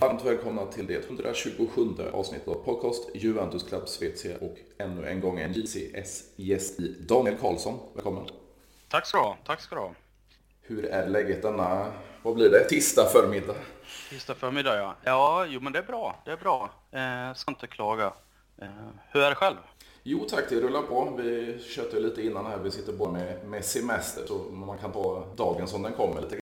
varmt välkomna till det 127 avsnittet av podcast Juventus Club Svezia och ännu en gång en JCS-gäst i Daniel Karlsson. Välkommen! Tack ska du ha, tack ska du ha. Hur är läget denna, vad blir det, tisdag förmiddag? Tisdag förmiddag ja. Ja, jo men det är bra, det är bra. Eh, ska inte klaga. Eh, hur är det själv? Jo tack, det rullar på. Vi köpte lite innan här, vi sitter bara med, med semester så man kan ta dagen som den kommer lite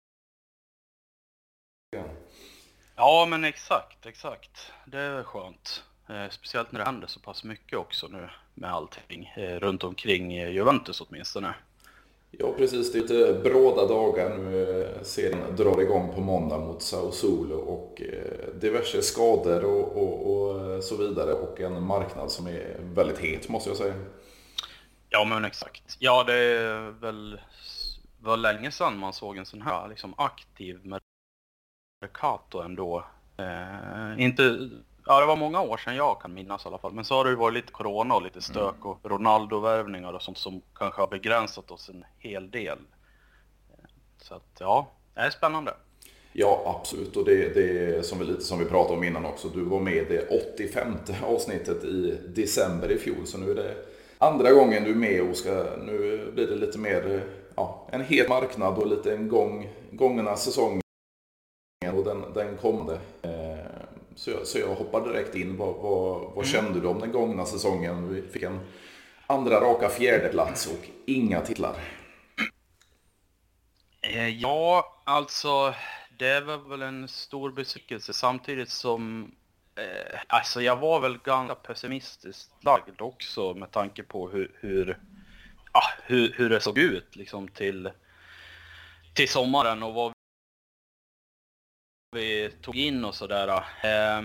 Ja, men exakt, exakt. Det är skönt. Eh, speciellt när det händer så pass mycket också nu med allting eh, runt omkring eh, Juventus åtminstone. Ja, precis. Det är lite bråda dagar nu. Serien drar igång på måndag mot Sao Solo och diverse skador och, och, och, så vidare och en marknad som är väldigt het måste jag säga. Ja, men exakt. Ja, det är väl var länge sedan man såg en sån här liksom aktiv Mercato ändå. Eh, inte, ja det var många år sedan jag kan minnas i alla fall. Men så har det ju varit lite corona och lite stök mm. och Ronaldo-värvningar och sånt som kanske har begränsat oss en hel del. Så att ja, det är spännande. Ja, absolut. Och det, det är som vi, lite som vi pratade om innan också. Du var med i det 85 avsnittet i december i fjol. Så nu är det andra gången du är med och ska, nu blir det lite mer ja, en het marknad och lite en gång, gångna säsong och den, den kommande. Eh, så jag, så jag hoppar direkt in. Vad, vad, vad mm. kände du om den gångna säsongen? Vi fick en andra raka fjärdeplats och inga titlar. Eh, ja, alltså det var väl en stor besvikelse samtidigt som eh, alltså jag var väl ganska pessimistiskt lagd också med tanke på hur, hur, ah, hur, hur det såg ut liksom till, till sommaren och vad vi tog in och sådär. Eh,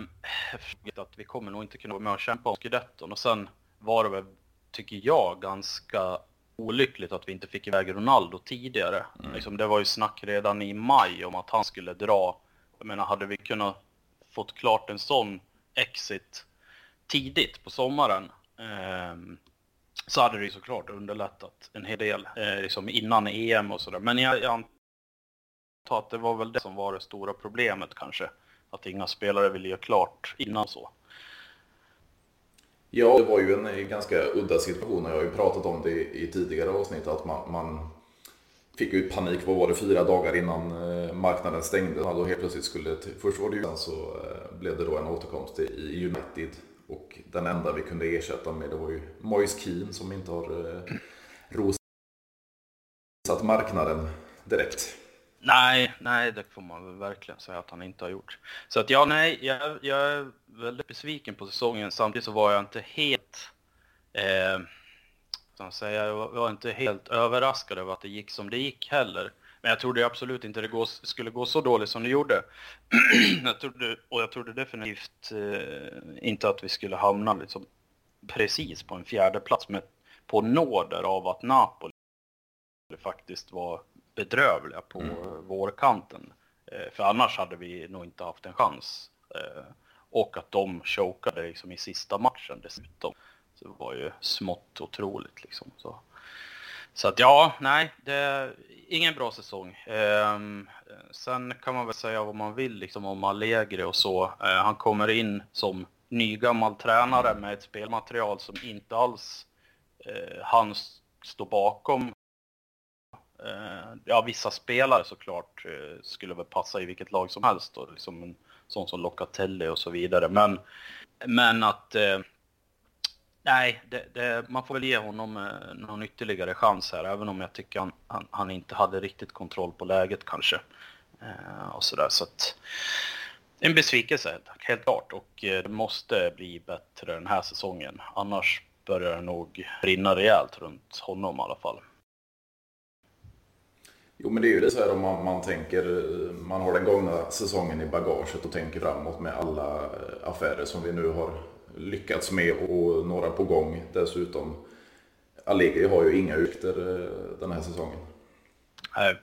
att vi kommer nog inte kunna vara med och kämpa om Scudetton. Och sen var det väl, tycker jag, ganska olyckligt att vi inte fick iväg Ronaldo tidigare. Mm. Liksom, det var ju snack redan i maj om att han skulle dra. Jag menar, hade vi kunnat fått klart en sån exit tidigt på sommaren eh, så hade det ju såklart underlättat en hel del eh, liksom innan EM och sådär. Men jag, jag anta att det var väl det som var det stora problemet kanske. Att inga spelare ville göra klart innan så. Ja, det var ju en eh, ganska udda situation. och Jag har ju pratat om det i tidigare avsnitt att man, man fick ju panik, vad var det, fyra dagar innan eh, marknaden stängde. Då helt plötsligt skulle, först var det ju sen så eh, blev det då en återkomst i United. Och den enda vi kunde ersätta med det var ju Moise Keane som inte har rosat marknaden direkt. Nej, nej, det får man väl verkligen säga att han inte har gjort. Så att ja, nej, jag, jag är väldigt besviken på säsongen. Samtidigt så var jag inte helt, eh, jag, säga, jag var inte helt överraskad över att det gick som det gick heller. Men jag trodde absolut inte det skulle gå så dåligt som det gjorde. jag trodde, och jag trodde definitivt eh, inte att vi skulle hamna liksom precis på en fjärde plats med, på nåder av att Napoli faktiskt var bedrövliga på mm. vårkanten. Eh, för annars hade vi nog inte haft en chans. Eh, och att de chokade liksom i sista matchen dessutom. Så det var ju smått otroligt liksom. Så, så att ja, nej, det är ingen bra säsong. Eh, sen kan man väl säga vad man vill liksom om Allegri och så. Eh, han kommer in som nygammal tränare med ett spelmaterial som inte alls han står bakom Eh, ja, vissa spelare såklart eh, skulle väl passa i vilket lag som helst. Då, liksom en sån som Locatelli och så vidare. Men, men att... Eh, nej, det, det, man får väl ge honom eh, någon ytterligare chans här. Även om jag tycker han, han, han inte hade riktigt kontroll på läget kanske. Eh, och sådär, så att... En besvikelse helt klart och det måste bli bättre den här säsongen. Annars börjar det nog rinna rejält runt honom i alla fall. Jo men det är ju det så här om man, man tänker, man har den gångna säsongen i bagaget och tänker framåt med alla eh, affärer som vi nu har lyckats med och några på gång dessutom. Allegri har ju inga utsikter eh, den här säsongen.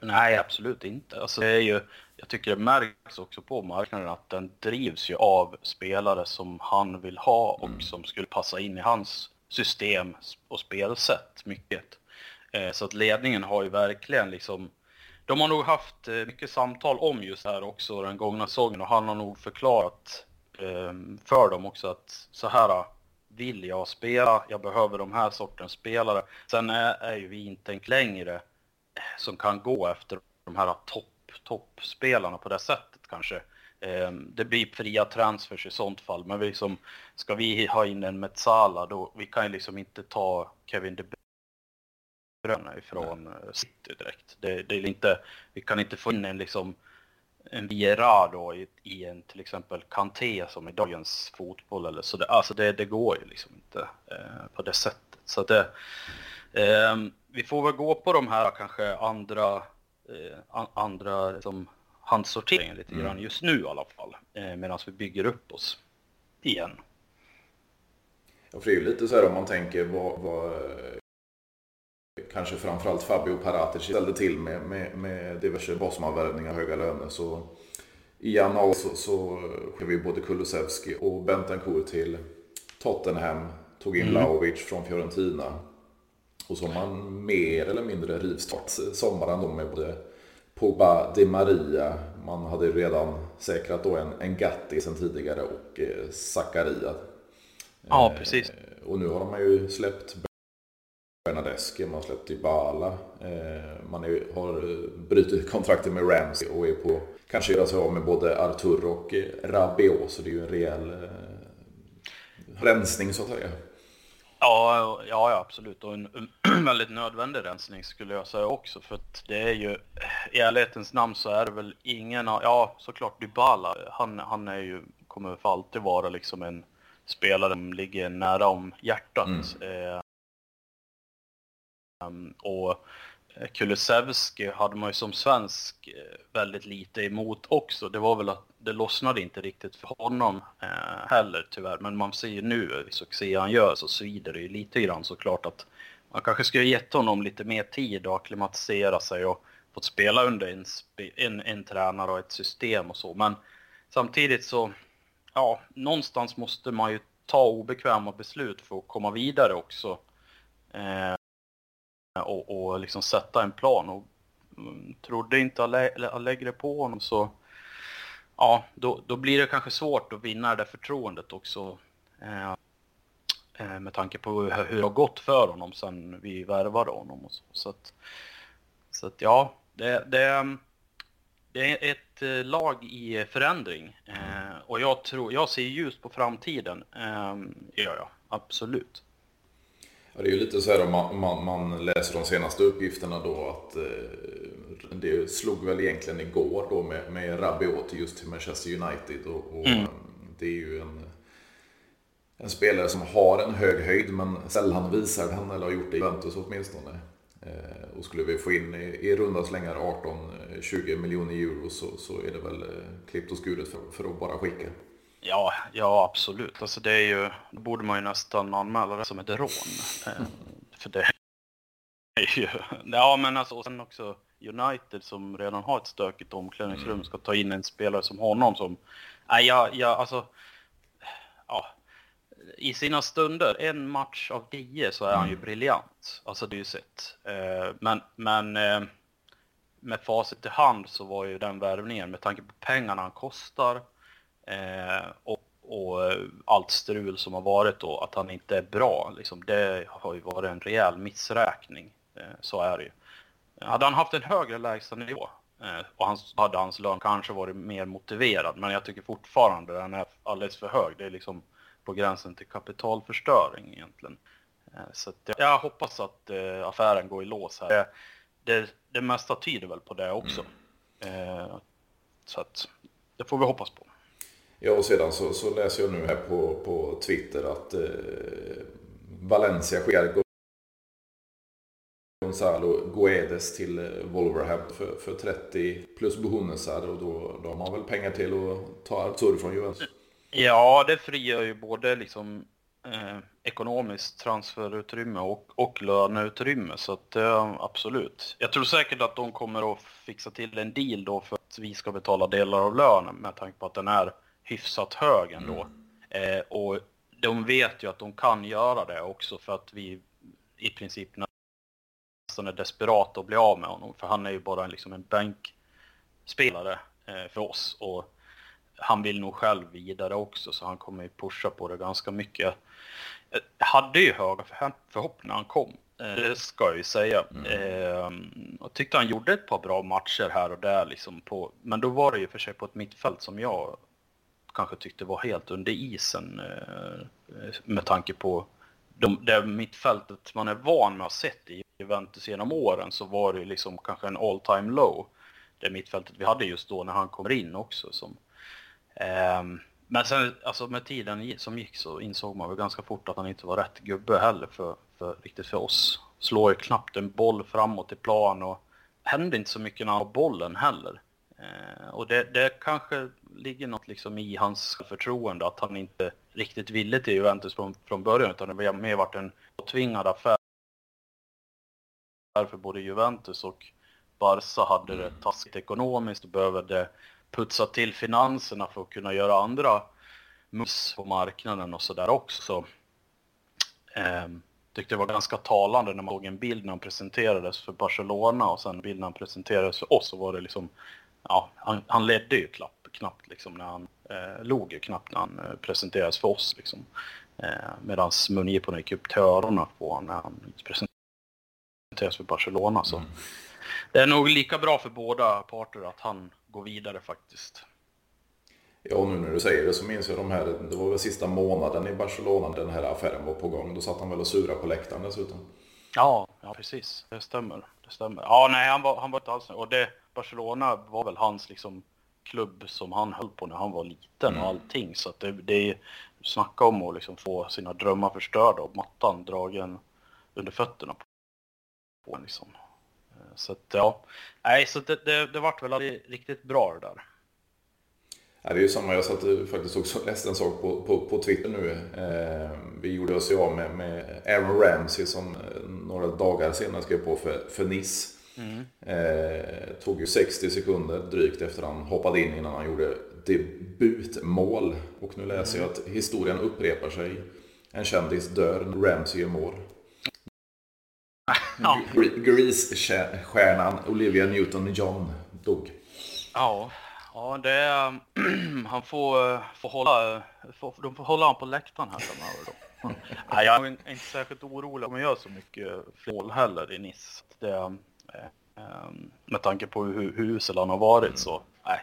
Nej, absolut inte. Alltså, det är ju, jag tycker det märks också på marknaden att den drivs ju av spelare som han vill ha och mm. som skulle passa in i hans system och spelsätt mycket. Eh, så att ledningen har ju verkligen liksom de har nog haft eh, mycket samtal om just det här också den gångna säsongen och han har nog förklarat ehm, för dem också att så här ah, vill jag spela, jag behöver de här sortens spelare. Sen är, är ju vi inte en längre eh, som kan gå efter de här topp, toppspelarna på det sättet kanske. Ehm, det blir fria transfers i sånt fall, men vi liksom, ska vi ha in en Metsala då, vi kan ju liksom inte ta Kevin De Bruyne ifrån. Eh, City direkt. Det, det, är inte, vi kan inte få in en liksom en Viera då i, i, en till exempel Kanté som i dagens fotboll eller så. Det, alltså det, det går ju liksom inte eh, på det sättet. Så det, eh, vi får väl gå på de här kanske andra, eh, andra liksom, handsorteringen lite mm. grann just nu i alla fall. Eh, Medan vi bygger upp oss igen. Ja, för det är ju lite så här om man tänker vad, vad kanske framförallt Fabio Paratic ställde till med, med, med diverse Bosman-värvningar, höga löner. Så i januari så, så skickade vi både Kulusevski och Bentancourt till Tottenham. Tog in mm. Laovic från Fiorentina. Och så har man mer eller mindre rivstart sommaren då med både Pogba, Di Maria. Man hade redan säkrat då en, en Gatti sedan tidigare och eh, Zakaria. Ja, precis. Eh, och nu har man ju släppt Bernadeschi, man har släppt Dybala. Eh, man är, har brutit kontraktet med Ramsey och är på kanske göra sig av med både Artur och eh, Rabiot. Så det är ju en rejäl eh, rensning så att säga. Ja, ja, absolut. Och en, väldigt nödvändig rensning skulle jag säga också. För att det är ju, i ärlighetens namn så är det väl ingen av, ja såklart Dybala, han, han är ju, kommer för alltid vara liksom en spelare som ligger nära om hjärtat. Mm. Eh, Ehm, och eh, Kulusevski hade man ju som svensk eh, väldigt lite emot också. Det var väl att det lossnade inte riktigt för honom eh, heller tyvärr. Men man ser ju nu, succé han gör, så svider det ju lite grann såklart att man kanske skulle gett honom lite mer tid och akklimatisera sig och fått spela under en, en, en tränare och ett system och så. Men samtidigt så, ja, någonstans måste man ju ta obekväma beslut för att komma vidare också. Eh, och, och liksom sätta en plan. Och mm, trodde inte Allegre på honom så ja, då, då blir det kanske svårt att vinna det förtroendet också. Eh, eh, med tanke på hur, hur det har gått för honom sen vi värvade honom och så. Så att, så att ja, det, det, det är ett eh, lag i förändring. Eh, och jag, tror, jag ser ljust på framtiden. Eh, gör jag, absolut. Ja, det är ju lite så här om man, man, man, läser de senaste uppgifterna då att eh, det slog väl egentligen igår då med, med Rabiot just till Manchester United. Och, och mm. Det är ju en, en spelare som har en hög höjd men sällan visar den eller har gjort det i Juventus åtminstone. Eh, och skulle vi få in i, i runda slängar 18-20 miljoner euro så, så är det väl eh, klippt och skuret för, för att bara skicka. Ja, ja absolut. Alltså det är ju, då borde man ju nästan anmäla det som ett rån. Eh, för det är ju, ja men alltså och sen också United som redan har ett stökigt omklädningsrum mm. ska ta in en spelare som honom som, nej jag, jag alltså, ja. I sina stunder, en match av tio så är han ju mm. briljant. Alltså det är ju sett. Eh, men, men eh, med facit i hand så var ju den värvningen med tanke på pengarna han kostar Eh, och, och, allt strul som har varit då, att han inte är bra, liksom, det har ju varit en rejäl missräkning. Eh, så är det ju. Hade han haft en högre lägstanivå eh, och hans, hade hans lön kanske varit mer motiverad, men jag tycker fortfarande den är alldeles för hög. Det är liksom på gränsen till kapitalförstöring egentligen. Eh, så att, jag hoppas att eh, affären går i lås här. Det, det, det mesta tyder väl på det också. Mm. Eh, så att det får vi hoppas på. Ja, och sedan så, så läser jag nu här på, på Twitter att eh, Valencia sker Gonzalo Guedes till eh, Wolverhampton för, för 30 plus bonusar och då, då har man väl pengar till att ta Artur från Juventus. Ja, det frigör ju både liksom eh, ekonomiskt transferutrymme och, och löneutrymme så att eh, absolut. Jag tror säkert att de kommer att fixa till en deal då för att vi ska betala delar av lönen med tanke på att den är hyfsat hög ändå. Mm. Eh, och de vet ju att de kan göra det också för att vi i princip nästan är desperat att bli av med honom. För han är ju bara liksom en bänkspelare eh, för oss. Och han vill nog själv vidare också så han kommer ju pusha på det ganska mycket. Jag hade ju höga förhoppningar när han kom. Eh, det ska jag ju säga. Mm. Eh, och tyckte han gjorde ett par bra matcher här och där liksom på, men då var det ju för sig på ett mittfält som jag kanske tyckte var helt under isen eh, med tanke på de, det mittfältet man är van med att ha sett i Juventus genom åren så var det liksom kanske en all time low. Det mittfältet vi hade just då när han kommer in också. Som, eh, men sen alltså med tiden som gick så insåg man väl ganska fort att han inte var rätt gubbe heller för, för riktigt för oss. Slår ju knappt en boll framåt i plan och händer inte så mycket när han har bollen heller. Eh, och det, det kanske ligger något liksom i hans förtroende att han inte riktigt ville till Juventus från, från början utan det mer varit en tvingad affär för både Juventus och Barca hade det taskigt ekonomiskt och behövde putsa till finanserna för att kunna göra andra moves på marknaden och sådär också. Eh, tyckte det var ganska talande när man såg en bild när han presenterades för Barcelona och sen bilden bild när han presenterades för oss så var det liksom, ja, han, han ledde ju knappt, knappt liksom när han, eh, log ju knappt när han eh, presenterades för oss liksom. Eh, Medan mungiporna gick upp till öronen på honom när han presenterades för Barcelona så. Mm. Det är nog lika bra för båda parter att han går vidare faktiskt. Ja, nu när du säger det så minns jag de här, det var väl sista månaden i Barcelona den här affären var på gång. Då satt han väl och surade på läktaren dessutom. Ja, ja precis. Det stämmer. Det stämmer. Ja, nej, han var, han var inte alls Och det, Barcelona var väl hans liksom klubb som han höll på när han var liten mm. och allting. Så att det, det är, snacka om att liksom få sina drömmar förstörda och mattan dragen under fötterna på liksom. Så att, ja, nej, så det, det, det vart väl aldrig riktigt bra det där. Ja, det är ju samma, jag satt faktiskt också läste en sak på, på, på Twitter nu. Eh, vi gjorde oss ju av med, med Aaron Ramsey som eh, några dagar senare skrev på för, för Nice. Mm. Eh, tog ju 60 sekunder drygt efter han hoppade in innan han gjorde debutmål. Och nu läser mm. jag att historien upprepar sig. En kändis dör, Ramsey gör mål. Ja. Grease-stjärnan Olivia Newton-John dog. Ja, ja det, han får, får hålla, får, de får hålla honom på läktaren här framöver då. Nej, jag är inte särskilt orolig om jag gör så mycket mål heller i Nice. Det, eh, med tanke på hur, hur usel han har varit så, nej.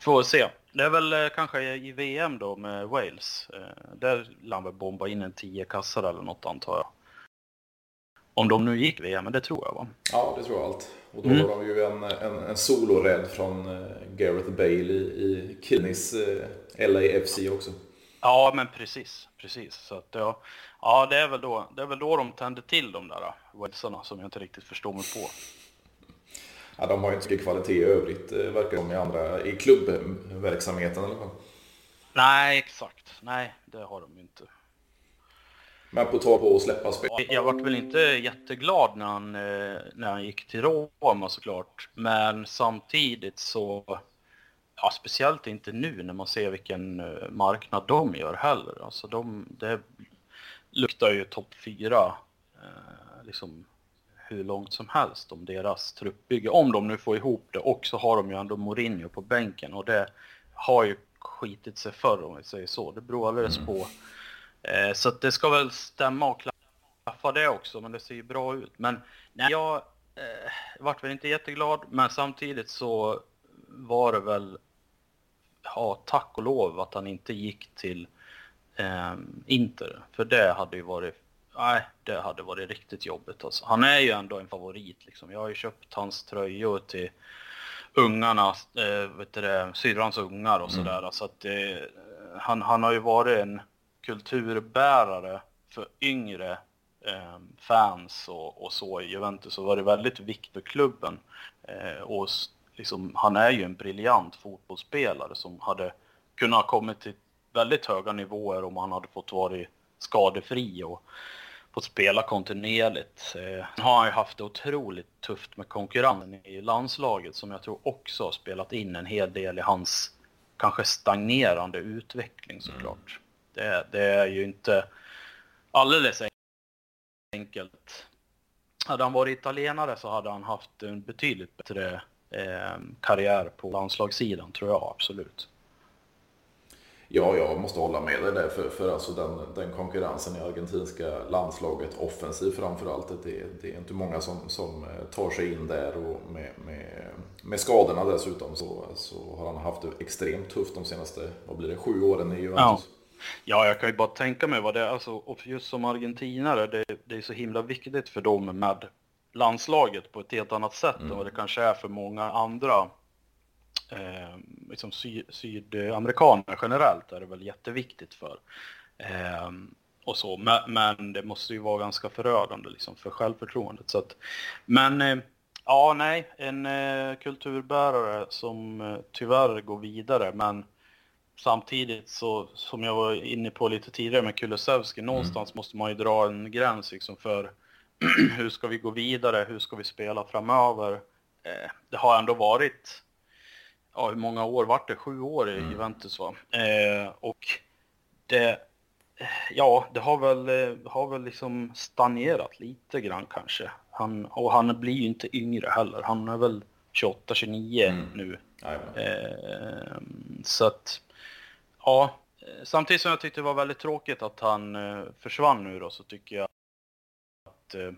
Får se. Det är väl eh, kanske i VM då med Wales. Eh, där lär väl bomba in en 10 kassar eller något antar jag. Om de nu gick VM, men det tror jag va? Ja, det tror jag allt. Och då mm. har de ju en, en, en solorädd från uh, Gareth Bale i, i Kidneys eh, LAFC också. Ja, men precis. Precis. Så att, ja, ja det, är väl då, det är väl då de tände till de där Walesarna som jag inte riktigt förstår mig på. Ja, de har ju inte så mycket kvalitet i övrigt, verkar de i andra, i klubbverksamheten i alla fall. Nej, exakt. Nej, det har de ju inte. Men på tal på att släppa spel. Jag vart väl inte jätteglad när han, eh, när han gick till Roma såklart. Men samtidigt så, ja speciellt inte nu när man ser vilken eh, marknad de gör heller. Alltså de, det luktar ju topp fyra eh, liksom hur långt som helst om deras truppbygge. Om de nu får ihop det och så har de ju ändå Mourinho på bänken och det har ju skitit sig förr om vi säger så. Det beror alldeles mm. på Eh, så det ska väl stämma och klaffa det också, men det ser ju bra ut. Men nej, jag eh, vart väl inte jätteglad, men samtidigt så var det väl, ja tack och lov att han inte gick till eh, Inter. För det hade ju varit, nej det hade varit riktigt jobbigt alltså. Han är ju ändå en favorit liksom. Jag har ju köpt hans tröjor till ungarna, eh, vet du det, syrrans ungar och sådär. Mm. Så att eh, han, han har ju varit en kulturbärare för yngre eh, fans och, och, så i Juventus så var det väldigt viktigt för klubben. Eh, och liksom, han är ju en briljant fotbollsspelare som hade kunnat kommit till väldigt höga nivåer om han hade fått vara skadefri och fått spela kontinuerligt. Eh, han har ju haft det otroligt tufft med konkurrensen i landslaget som jag tror också har spelat in en hel del i hans kanske stagnerande utveckling såklart. Mm. Det, det är ju inte alldeles enkelt hade han varit italienare så hade han haft en betydligt bättre eh, karriär på landslagssidan tror jag absolut. Ja, jag måste hålla med dig där. För, för alltså den, den konkurrensen i argentinska landslaget, offensiv framförallt, det, det är inte många som, som tar sig in där. Och med, med, med skadorna dessutom så, så har han haft det extremt tufft de senaste, vad blir det, sju åren i Juventus. Ja. Ja, jag kan ju bara tänka mig vad det är, alltså, just som argentinare, det, det är så himla viktigt för dem med landslaget på ett helt annat sätt mm. än vad det kanske är för många andra eh, liksom sy sydamerikaner generellt är det väl jätteviktigt för. Eh, och så. Men, men, det måste ju vara ganska förödande liksom, för självförtroendet. Så att, men eh, ja, nej, en eh, kulturbärare som eh, tyvärr går vidare, men samtidigt så, som jag var inne på lite tidigare med Kulusevski, någonstans mm. måste man ju dra en gräns liksom för hur ska vi gå vidare, hur ska vi spela framöver? Eh, det har ändå varit ja, hur många år vart det? Sju år i mm. Juventus va? Eh, och det, ja, det har väl, eh, har väl liksom stagnerat lite grann kanske. Han, och han blir ju inte yngre heller. Han är väl 28-29 mm. nu. Eh, så att, ja, samtidigt som jag tyckte det var väldigt tråkigt att han eh, försvann nu då så tycker jag att eh,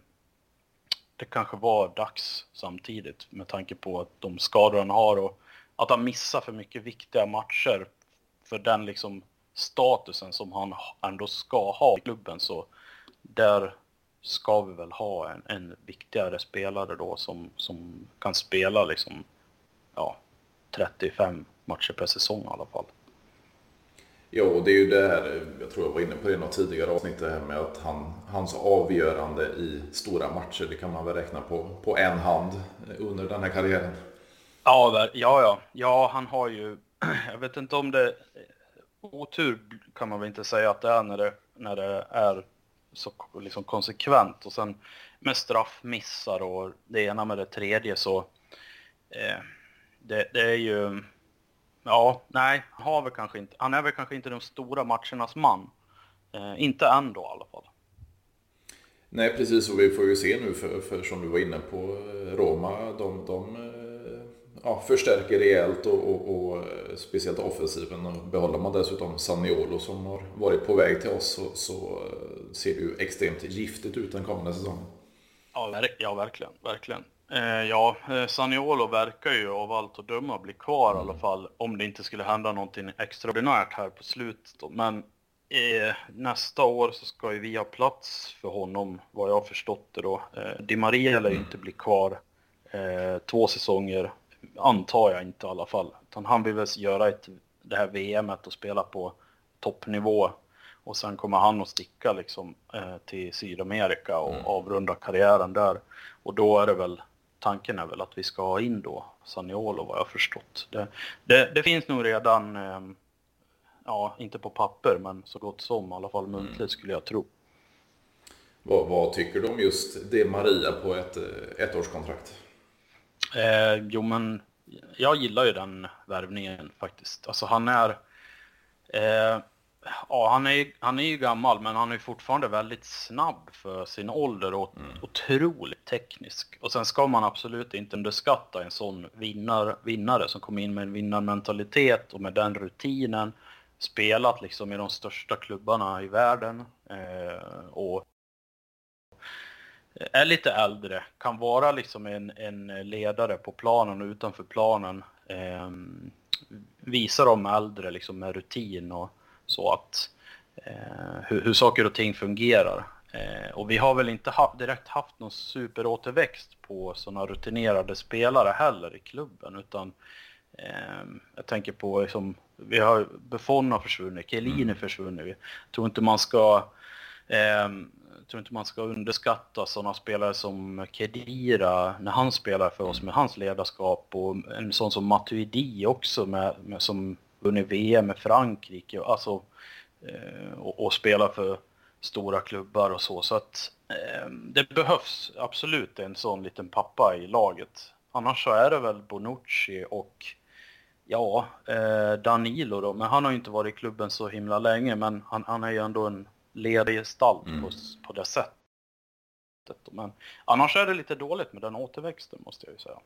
det kanske var dags samtidigt med tanke på att de skador han har och att han missar för mycket viktiga matcher för den liksom statusen som han ändå ska ha i klubben så där ska vi väl ha en, en viktigare spelare då som, som kan spela liksom ja, 35 matcher per säsong i alla fall. Ja, och det är ju det här, jag tror jag var inne på det i något tidigare avsnitt, det här med att han, hans avgörande i stora matcher, det kan man väl räkna på, på en hand under den här karriären. Ja, ja, ja. Ja, han har ju... Jag vet inte om det... Otur kan man väl inte säga att det är när det, när det är så liksom konsekvent. Och sen med straffmissar och det ena med det tredje så... Eh, det, det, är ju... Ja, nej, han, har väl kanske inte, han är väl kanske inte de stora matchernas man. Eh, inte än då i alla fall. Nej, precis. Och vi får ju se nu, för, för som du var inne på, eh, Roma, de, de ja, förstärker rejält och, och, och, eh, speciellt offensiven. Och behåller man dessutom Saniolo som har varit på väg till oss så, så eh, ser det ju extremt giftigt ut den kommande säsongen. Ja, ja verkligen, verkligen. Eh, ja, eh, Saniolo verkar ju av allt att döma bli kvar mm. i alla mm. fall om det inte skulle hända någonting extraordinärt här på slutet. Då. Men eh, nästa år så ska ju vi ha plats för honom, vad jag har förstått det då. Eh, Di Maria lär ju mm. inte bli kvar två säsonger antar jag inte i alla fall. Utan han vill väl göra ett, det här VMet och spela på toppnivå. Och sen kommer han att sticka liksom eh, till Sydamerika och mm. avrunda karriären där. Och då är det väl, tanken är väl att vi ska ha in då Saniolo vad jag förstått. Det, det, det finns nog redan, eh, ja inte på papper men så gott som i alla fall muntligt mm. skulle jag tro. Vad, vad, tycker du om just det Maria på ett eh, ettårskontrakt? Eh, jo, men jag gillar ju den värvningen faktiskt. Alltså han är... Eh, ja, han är, han är ju gammal, men han är fortfarande väldigt snabb för sin ålder och mm. otroligt teknisk. Och sen ska man absolut inte underskatta en sån vinnar, vinnare som kommer in med en vinnarmentalitet och med den rutinen. Spelat liksom i de största klubbarna i världen. Eh, och är lite äldre, kan vara liksom en, en ledare på planen och utanför planen. Eh, visa de äldre liksom med rutin och så att eh, hur, hur saker och ting fungerar. Eh, och vi har väl inte ha, direkt haft någon superåterväxt på sådana rutinerade spelare heller i klubben utan eh, jag tänker på liksom, vi har Buffon har försvunnit, Chiellini mm. försvunnit. Jag tror inte man ska eh, tror inte man ska underskatta sådana spelare som Kedira när han spelar för oss med hans ledarskap och en sån som Matuidi också med, med som vunnit VM med Frankrike och, alltså, eh, och, och spelar för stora klubbar och så. Så att eh, det behövs absolut en sån liten pappa i laget. Annars så är det väl Bonucci och ja, eh, Danilo då. Men han har ju inte varit i klubben så himla länge men han, han är ju ändå en ledargestalt mm. på, på det sättet. Men annars är det lite dåligt med den återväxten måste jag ju säga.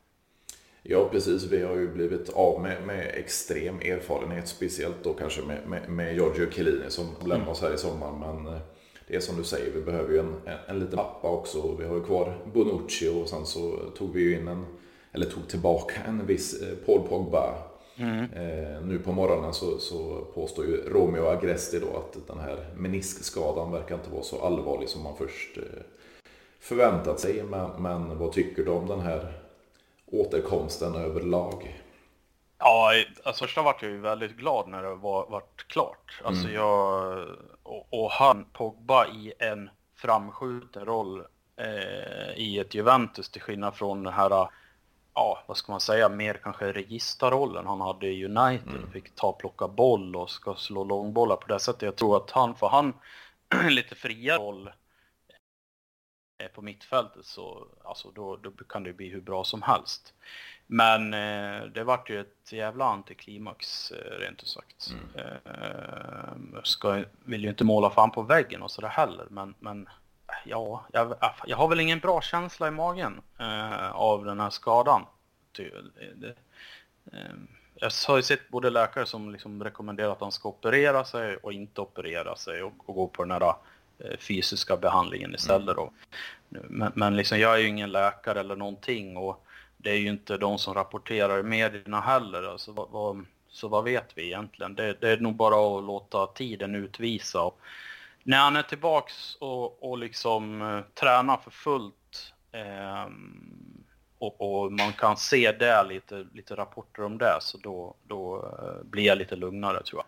Ja, precis. Vi har ju blivit av med, med extrem erfarenhet, speciellt då kanske med, med, med Giorgio Chiellini som lämnar oss här i sommar. Men eh, det är som du säger, vi behöver ju en, en, en liten pappa också. Vi har ju kvar Bonucci och sen så tog vi ju in en, eller tog tillbaka en viss eh, Paul Pogba. Mm. Eh, nu på morgonen så, så påstår ju Romeo Agresti då att den här meniskskadan verkar inte vara så allvarlig som man först eh, förväntat sig. Men, men vad tycker du om den här återkomsten överlag? Ja, alltså första vart jag ju väldigt glad när det var vart klart. Alltså mm. jag och, och, han, Pogba i en framskjuten roll eh, i ett Juventus till skillnad från den här, ja vad ska man säga, mer kanske registerrollen han hade i United. Mm. Fick ta och plocka boll och ska slå långbollar på det sättet. Jag tror att han, för han lite friare roll på mittfältet så alltså då, då kan det bli hur bra som helst. Men eh, det vart ju ett jävla antiklimax eh, rent ut sagt. Mm. Eh, ska, vill ju inte måla fan på väggen och sådär heller men, men ja, jag, jag har väl ingen bra känsla i magen eh, av den här skadan. Det, det, eh, jag har ju sett både läkare som liksom rekommenderar att han ska operera sig och inte operera sig och, och gå på den här Eh, fysiska behandlingen istället. Då. Men, men liksom, jag är ju ingen läkare eller någonting och det är ju inte de som rapporterar i medierna heller. Alltså, vad, vad, så vad vet vi egentligen? Det, det, är nog bara att låta tiden utvisa. Och när han är tillbaks och, och liksom uh, tränar för fullt um, och, och, man kan se det, lite, lite rapporter om det, så då, då uh, blir jag lite lugnare tror jag.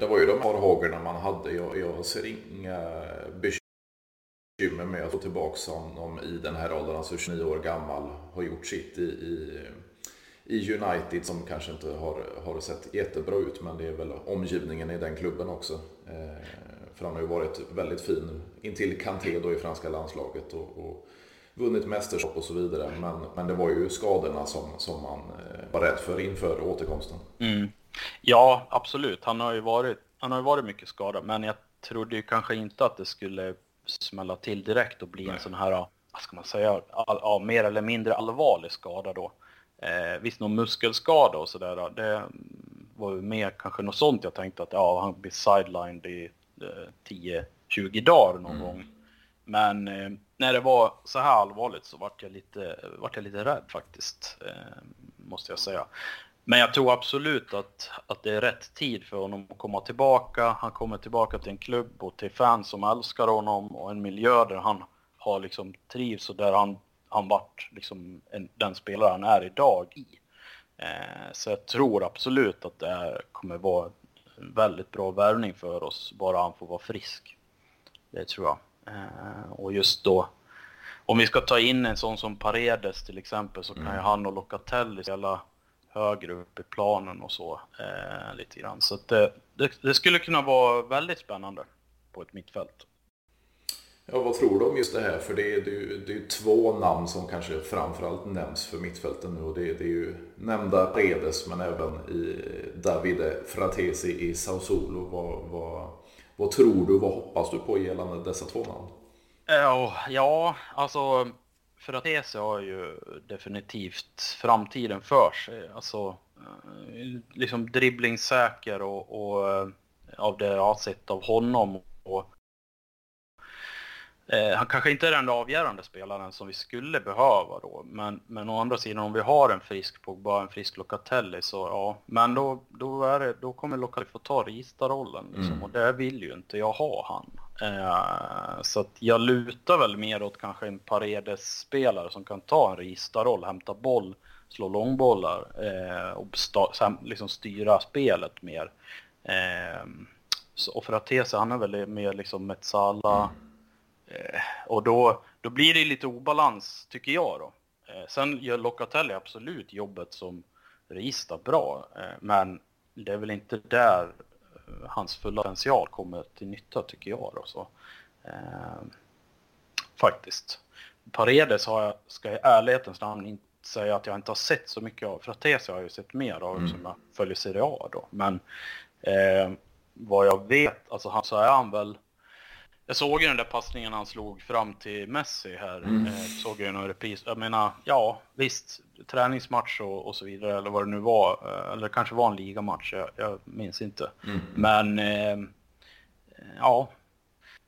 Det var ju de farhågorna man hade. Jag, jag ser inga bekymmer med att få tillbaka honom i den här åldern, alltså 29 år gammal, har gjort sitt i, i, i United som kanske inte har, har sett jättebra ut, men det är väl omgivningen i den klubben också. Eh, för han har ju varit väldigt fin intill Kanté då i franska landslaget och, och vunnit mästerskap och så vidare. Men, men det var ju skadorna som, som man eh, var rädd för inför återkomsten. Mm. Ja, absolut. Han har ju varit, han har varit mycket skadad, men jag trodde ju kanske inte att det skulle smälla till direkt och bli Nej. en sån här, vad ska man säga, all, ja, mer eller mindre allvarlig skada då. Eh, visst, någon muskelskada och sådär, det var ju mer kanske något sånt jag tänkte att ja, han blir sidelined i eh, 10-20 dagar någon mm. gång. Men eh, när det var så här allvarligt så vart jag lite, vart jag lite rädd faktiskt, eh, måste jag säga. Men jag tror absolut att, att det är rätt tid för honom att komma tillbaka. Han kommer tillbaka till en klubb och till fans som älskar honom och en miljö där han har liksom trivs och där han, han vart liksom en, den spelare han är idag i. Eh, så jag tror absolut att det här kommer vara en väldigt bra värvning för oss, bara han får vara frisk. Det tror jag. Eh, och just då, om vi ska ta in en sån som Paredes till exempel så kan mm. ju han och Locatelli spela högre upp i planen och så eh, lite grann. Så det, det, det, skulle kunna vara väldigt spännande på ett mittfält. Ja, vad tror du om just det här? För det är, det är, ju, det är två namn som kanske framförallt nämns för mittfälten nu och det, det är ju nämnda Redes men även i Davide Fratesi i Sao Solo. Vad, vad, vad tror du, vad hoppas du på gällande dessa två namn? Eh, ja, ja alltså Fratesi har ju definitivt framtiden för sig. Alltså, eh, liksom dribblingssäker och, och eh, av det jag har sett av honom. Och, eh, han kanske inte är den avgörande spelaren som vi skulle behöva då, men, men å andra sidan om vi har en frisk Pogba, en frisk Locatelli så ja, men då, då, är det, då kommer Locatelli få ta Rista-rollen liksom, mm. och det vill ju inte jag ha han. Eh, så att jag lutar väl mer åt kanske en Paredes-spelare som kan ta en Rista-roll, hämta boll, slå långbollar eh, och liksom styra spelet mer. Eh, så, och för att te sig, han är väl mer liksom Metsala. Eh, och då, då blir det lite obalans, tycker jag då. Eh, sen gör Locatelli absolut jobbet som Rista bra, eh, men det är väl inte där hans fulla potential kommer till nytta tycker jag. Då, så. Eh, faktiskt. Paredes har jag, ska i ärlighetens namn inte säga att jag inte har sett så mycket av. Fratesi har jag ju sett mer av mm. som jag följer Serie A då. Men eh, vad jag vet, alltså han, så är han väl Jag såg ju den där passningen han slog fram till Messi här. Mm. Eh, såg ju en repris. Jag menar, ja visst, träningsmatch och, och, så vidare eller vad det nu var. Eh, eller det kanske var en ligamatch, jag, jag minns inte. Mm. Men eh, ja,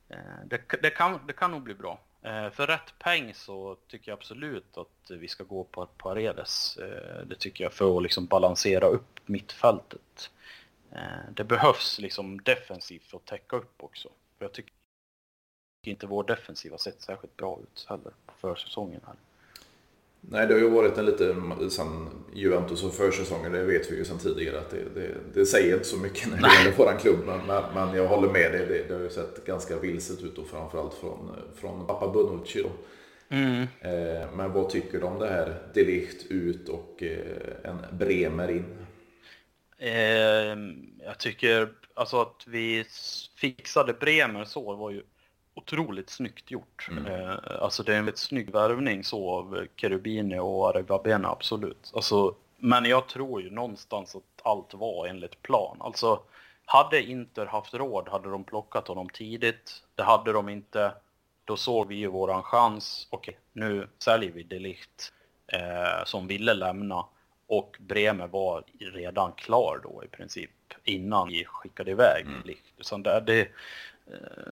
eh, det, det, kan, det kan nog bli bra. Eh, för rätt peng så tycker jag absolut att vi ska gå på Paredes. Eh, det tycker jag för att liksom balansera upp mittfältet. Det behövs liksom defensivt för att täcka upp också. För jag tycker inte vår defensiv har sett särskilt bra ut heller för säsongen här. Nej, det har ju varit en lite, sen Juventus och försäsongen, det vet vi ju sedan tidigare att det, det, det säger inte så mycket när det gäller våran klubb. Men, men, jag håller med dig, det, det har ju sett ganska vilset ut och framförallt från, från pappa Bonucci då. Mm. Eh, men vad tycker du om det här Delicht ut och eh, en Bremer in? Eh, jag tycker alltså att vi fixade Bremer så var ju otroligt snyggt gjort. Mm. Eh, alltså det är en väldigt snygg värvning så av Cherubini och Arevabena, absolut. Alltså, men jag tror ju någonstans att allt var enligt plan. Alltså, hade Inter haft råd hade de plockat honom tidigt. Det hade de inte. Då såg vi ju våran chans. Okej, nu säljer vi Delicht eh, som ville lämna. Och Bremer var redan klar då i princip innan vi skickade iväg mm. Delicht. Så det, det, eh,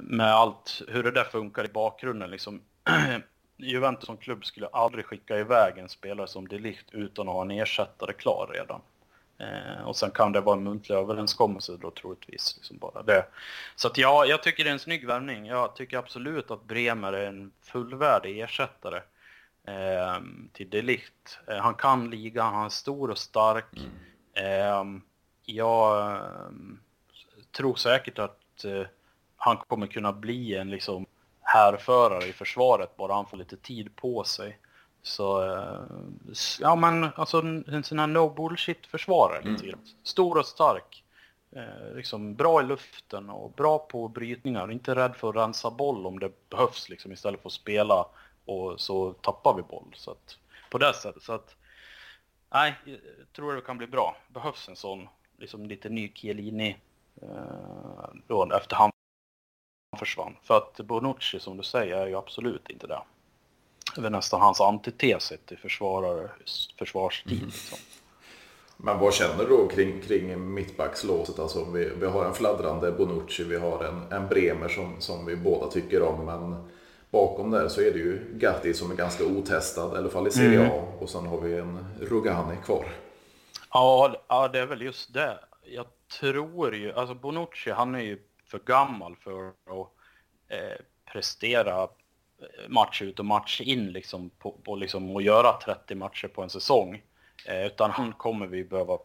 med allt, hur det där funkar i bakgrunden liksom. Juventus som klubb skulle aldrig skicka iväg en spelare som Delict utan att ha en ersättare klar redan. Eh, och sen kan det vara en muntlig överenskommelse då troligtvis. Liksom bara det. Så att ja, jag tycker det är en snygg värvning. Jag tycker absolut att Bremer är en fullvärdig ersättare eh, till Delict. Eh, han kan liga, han är stor och stark. Mm. Eh, jag ehm, tror säkert att eh, han kommer kunna bli en liksom härförare i försvaret bara han får lite tid på sig. Så, eh, ja men alltså en sån här no bullshit försvarare mm. Stor och stark. Eh, liksom bra i luften och bra på brytningar. Inte rädd för att rensa boll om det behövs liksom istället för att spela och så tappar vi boll. Så att, på det sättet. Så att, nej, jag tror det kan bli bra. Behövs en sån liksom lite ny Chiellini eh, då efter han försvann. För att Bonucci som du säger är ju absolut inte det. Det är nästan hans antites till försvarare, försvarsstil. Mm. Liksom. Men vad känner du då kring, kring mittbackslåset? Alltså vi, vi har en fladdrande Bonucci, vi har en, en Bremer som, som vi båda tycker om. Men bakom där så är det ju Gatti som är ganska otestad, i alla fall i Serie A. Mm. Och sen har vi en Rugani kvar. Ja, ja, det är väl just det. Jag tror ju, alltså Bonucci han är ju för gammal för att eh, prestera eh, match ut och match in liksom på, på liksom att göra 30 matcher på en säsong. Eh, utan han kommer vi behöva,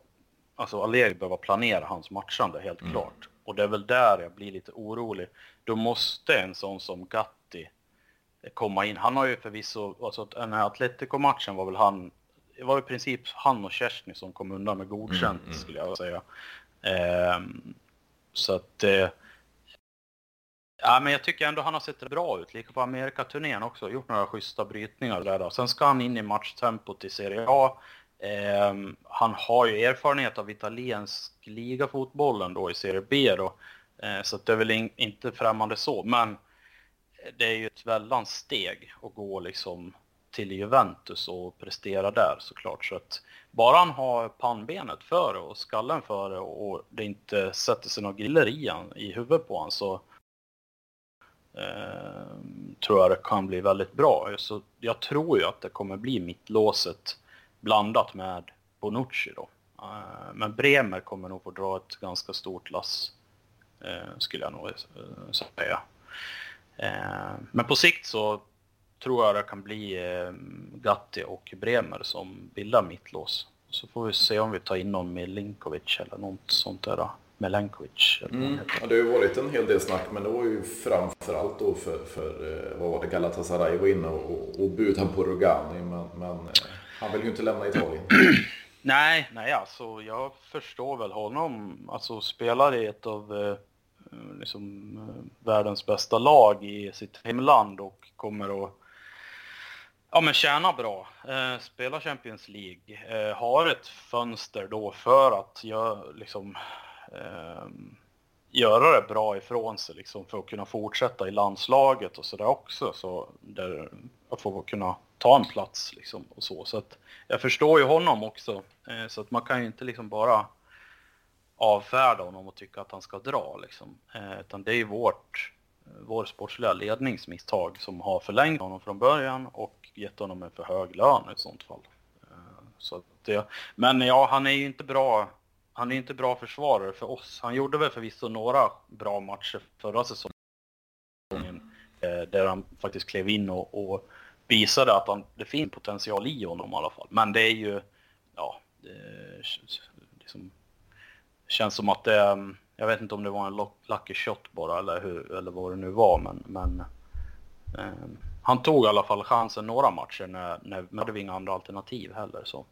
alltså Allegri behöva planera hans matchande helt mm. klart. Och det är väl där jag blir lite orolig. Då måste en sån som Gatti komma in. Han har ju förvisso, alltså den här Atletico-matchen var väl han, det var i princip han och Kersny som kom undan med godkänt mm, mm. skulle jag säga. Eh, så att eh, Ja, men jag tycker ändå han har sett bra ut. Lika på Amerikaturnén också. Gjort några schyssta brytningar där. Då. Sen ska han in i matchtempot i Serie A. Eh, han har ju erfarenhet av italiensk ligafotbollen då i Serie B då. Eh, så det är väl in, inte främmande så. Men det är ju ett väldans steg att gå liksom till Juventus och prestera där såklart. Så att bara han har pannbenet före och skallen före och det inte sätter sig några griller i, han, i huvudet på honom så eh, tror jag det kan bli väldigt bra. Så jag tror ju att det kommer bli mittlåset blandat med Bonucci då. Eh, men Bremer kommer nog få dra ett ganska stort lass, eh, skulle jag nog eh, säga. Ehm, men på sikt så tror jag det kan bli ehm, Gatti och Bremer som bildar mittlås. Så får vi se om vi tar in någon Milinkovic eller något sånt där. Melankovic. Mm. Ja, det har ju varit en hel del snack, men det var ju framförallt då för, för eh, vad var det, Galatasaray var inne och, och budade på Rugani, men, men eh, han vill ju inte lämna Italien. nej, nej alltså jag förstår väl honom. Alltså spelar i ett av eh, liksom, världens bästa lag i sitt hemland och kommer att ja, men tjäna bra, eh, spela Champions League, eh, har ett fönster då för att jag liksom eh, göra det bra ifrån sig liksom för att kunna fortsätta i landslaget och sådär också. Så där, att få kunna ta en plats liksom och så. Så att jag förstår ju honom också. Eh, så att man kan ju inte liksom bara avfärda honom och tycka att han ska dra liksom. Eh, utan det är ju vårt, vår sportsliga ledningsmisstag som har förlängt honom från början och gett honom en för hög lön i sånt fall. Eh, så det, men ja, han är ju inte bra han är inte bra försvarare för oss. Han gjorde väl förvisso några bra matcher förra säsongen. Eh, där han faktiskt klev in och, och visade att han, det finns potential i honom i alla fall. Men det är ju, ja, det liksom, känns som att det, mm, jag vet inte om det var en lucky shot bara eller, hur, eller vad det nu var, men, men eh, han tog i alla fall chansen några matcher när, när vi hade inga andra alternativ heller. Så.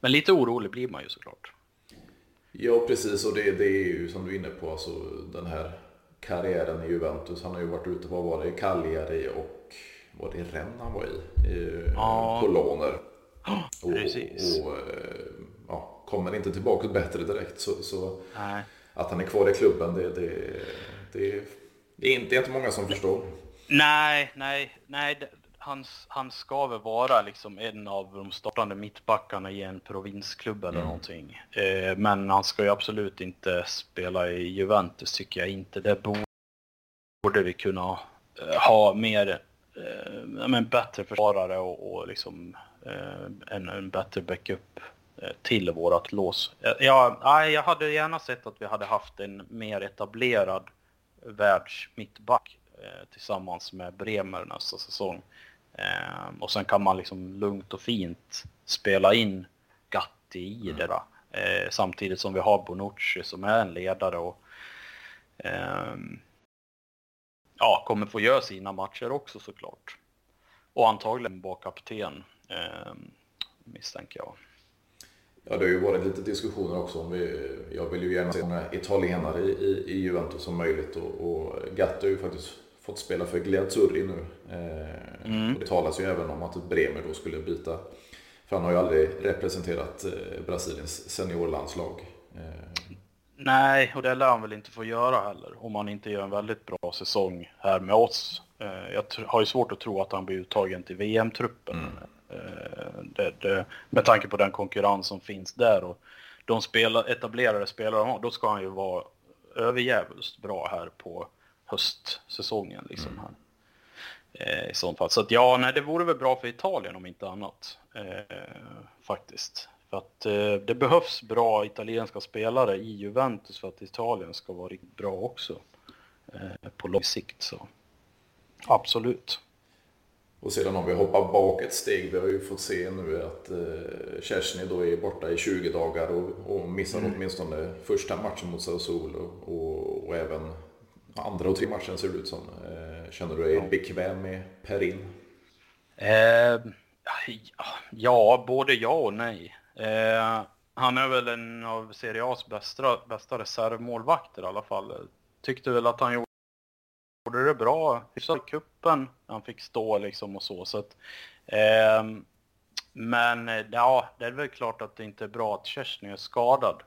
Men lite orolig blir man ju såklart. Ja, precis. Och det, det är ju som du är inne på, alltså, den här karriären i Juventus. Han har ju varit ute, vad var det, Cagliari och var det Rennes han var i? i ja. På låner. Oh, precis. Och, och eh, ja, kommer inte tillbaka bättre direkt så, så att han är kvar i klubben det, det, det, det är inte jättemånga som förstår. Nej, nej, nej han, han ska väl vara liksom en av de startande mittbackarna i en provinsklubb eller mm. någonting. Eh, men han ska ju absolut inte spela i Juventus tycker jag inte. Det borde vi kunna eh, ha mer, eh, men bättre försvarare och, och liksom eh, en, en bättre backup eh, till vårat lås. Eh, ja, jag hade gärna sett att vi hade haft en mer etablerad världsmittback tillsammans med Bremer nästa säsong. Eh, och sen kan man liksom lugnt och fint spela in Gatti i mm. det där. Eh, samtidigt som vi har Bonucci som är en ledare och eh, ja, kommer få göra sina matcher också såklart. Och antagligen vara kapten ehm, misstänker jag. Ja, det har ju varit lite diskussioner också om vi, jag vill ju gärna se många italienare i, i, i Juventus som möjligt och, och Gatti har ju faktiskt fått spela för Gliazzurri nu. Eh, mm. Det talas ju även om att Bremer då skulle byta. För han har ju aldrig representerat eh, Brasiliens seniorlandslag. Eh. Nej, och det lär han väl inte få göra heller. Om han inte gör en väldigt bra säsong här med oss. Jag har ju svårt att tro att han blir uttagen till VM-truppen. Mm. Det, det, med tanke på den konkurrens som finns där. Och de spela, etablerade spelare de har, då ska han ju vara överjävligt bra här på höstsäsongen. Liksom, mm. här. Eh, I sånt fall. Så att ja, nej, det vore väl bra för Italien om inte annat. Eh, faktiskt. För att eh, det behövs bra italienska spelare i Juventus för att Italien ska vara riktigt bra också. Eh, på lång sikt så. Absolut. Och sedan om vi hoppar bak ett steg, vi har ju fått se nu att eh, Kersny då är borta i 20 dagar och, och missar mm. åtminstone första matchen mot Sassuolo och, och, och även andra och tredje matchen ser det ut som. Eh, känner du dig ja. bekväm med Perin? Eh, ja, både ja och nej. Eh, han är väl en av Serie A's bästa, bästa reservmålvakter i alla fall. Tyckte väl att han gjorde det bra hyfsat i kuppen. Han fick stå liksom och så. så att, eh, men ja, det är väl klart att det inte är bra att Kerstin är skadad.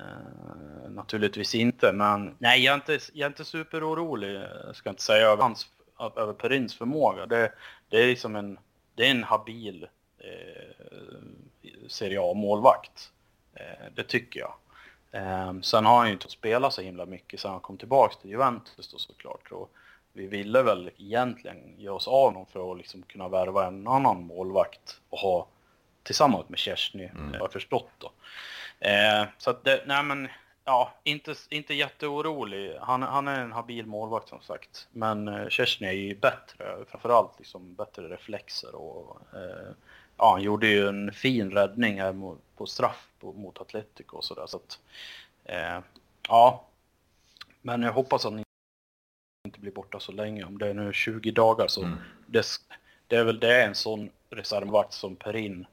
Uh, naturligtvis inte, men nej, jag är inte, jag är inte superorolig, jag ska inte säga över, hans, över Perins förmåga. Det, det är liksom en, det är en habil eh, Serie A-målvakt. Eh, det tycker jag. Eh, sen har han ju inte spelat så himla mycket sen han kom tillbaka till Juventus då såklart. Och vi ville väl egentligen ge oss av honom för att liksom kunna värva en annan målvakt och ha tillsammans med Kersny, mm. har jag förstått då. Eh, så att det, nej men, ja, inte, inte jätteorolig. Han, han är en habil målvakt som sagt. Men eh, Kerstin är ju bättre, framförallt liksom bättre reflexer och eh, ja, han gjorde ju en fin räddning här mot, på straff på, mot Atletico och sådär. Så att, eh, ja, men jag hoppas att han inte blir borta så länge. Om det är nu 20 dagar så mm. det, det är väl det en sån reservvakt som Perin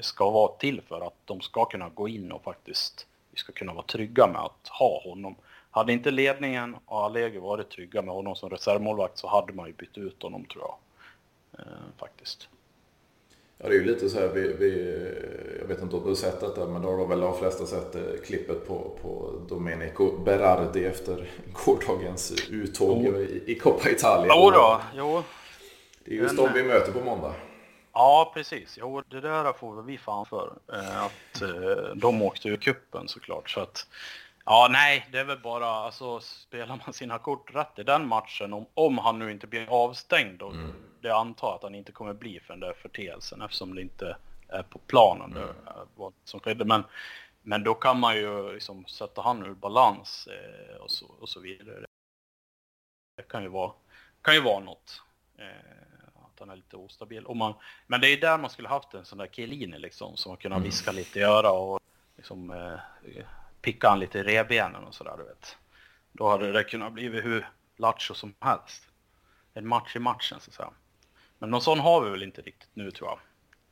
ska vara till för att de ska kunna gå in och faktiskt vi ska kunna vara trygga med att ha honom. Hade inte ledningen och Allegri varit trygga med honom som reservmålvakt så hade man ju bytt ut honom tror jag. Eh, faktiskt. Ja, det är ju lite så här, vi, vi, jag vet inte om du har sett detta, men då har väl de flesta sett eh, klippet på, på Domenico Berardi efter gårdagens uttåg oh. i, i Coppa Italia. Jo då, jo. Det är just de vi möter på måndag. Ja, precis. Jo, det där får vi fan för. Eh, att eh, de åkte ur kuppen såklart. Så att, ja, nej, det är väl bara, alltså spelar man sina kort rätt i den matchen, om, om han nu inte blir avstängd, och mm. det antar att han inte kommer bli för den där förteelsen eftersom det inte är på planen mm. vad som skedde. Men, men då kan man ju liksom sätta han ur balans eh, och, så, och så vidare. Det kan ju vara, kan ju vara något. Att han är lite ostabil. Och man, men det är där man skulle haft en sån där Chiellini liksom, som man kunde mm. viska lite i öra och liksom eh, picka han lite i revbenen och sådär, du vet. Då hade det kunnat bli hur lattjo som helst. En match i matchen, så att säga. Men någon sån har vi väl inte riktigt nu, tror jag.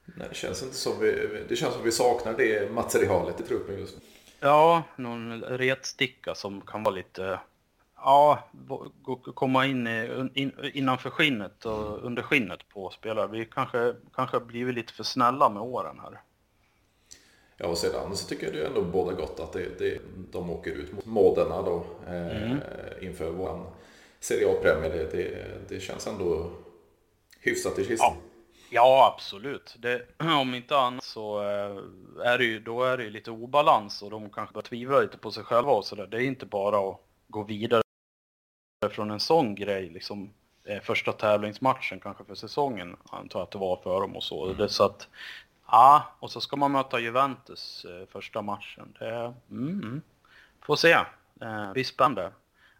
Nej, det känns inte som vi, det känns som vi saknar det materialet i truppen just nu. Ja, någon retsticka som kan vara lite Ja, komma in, in innanför skinnet och under skinnet på spelare. Vi kanske, kanske blivit lite för snälla med åren här. Ja, och sedan så tycker jag det ändå båda gott att det, det, de åker ut mot Modena då eh, mm. inför våran Serie A-premiär. Det, det, det, känns ändå hyfsat i kistan. Ja. ja, absolut. Om inte annat så eh, är det ju, då är det ju lite obalans och de kanske börjar tvivla lite på sig själva och sådär. Det är inte bara att gå vidare från en sån grej, liksom eh, första tävlingsmatchen kanske för säsongen, antar jag att det var för dem och så. Mm. Det, så att, ja, och så ska man möta Juventus eh, första matchen. Det, mm, mm. får se. Det blir spännande.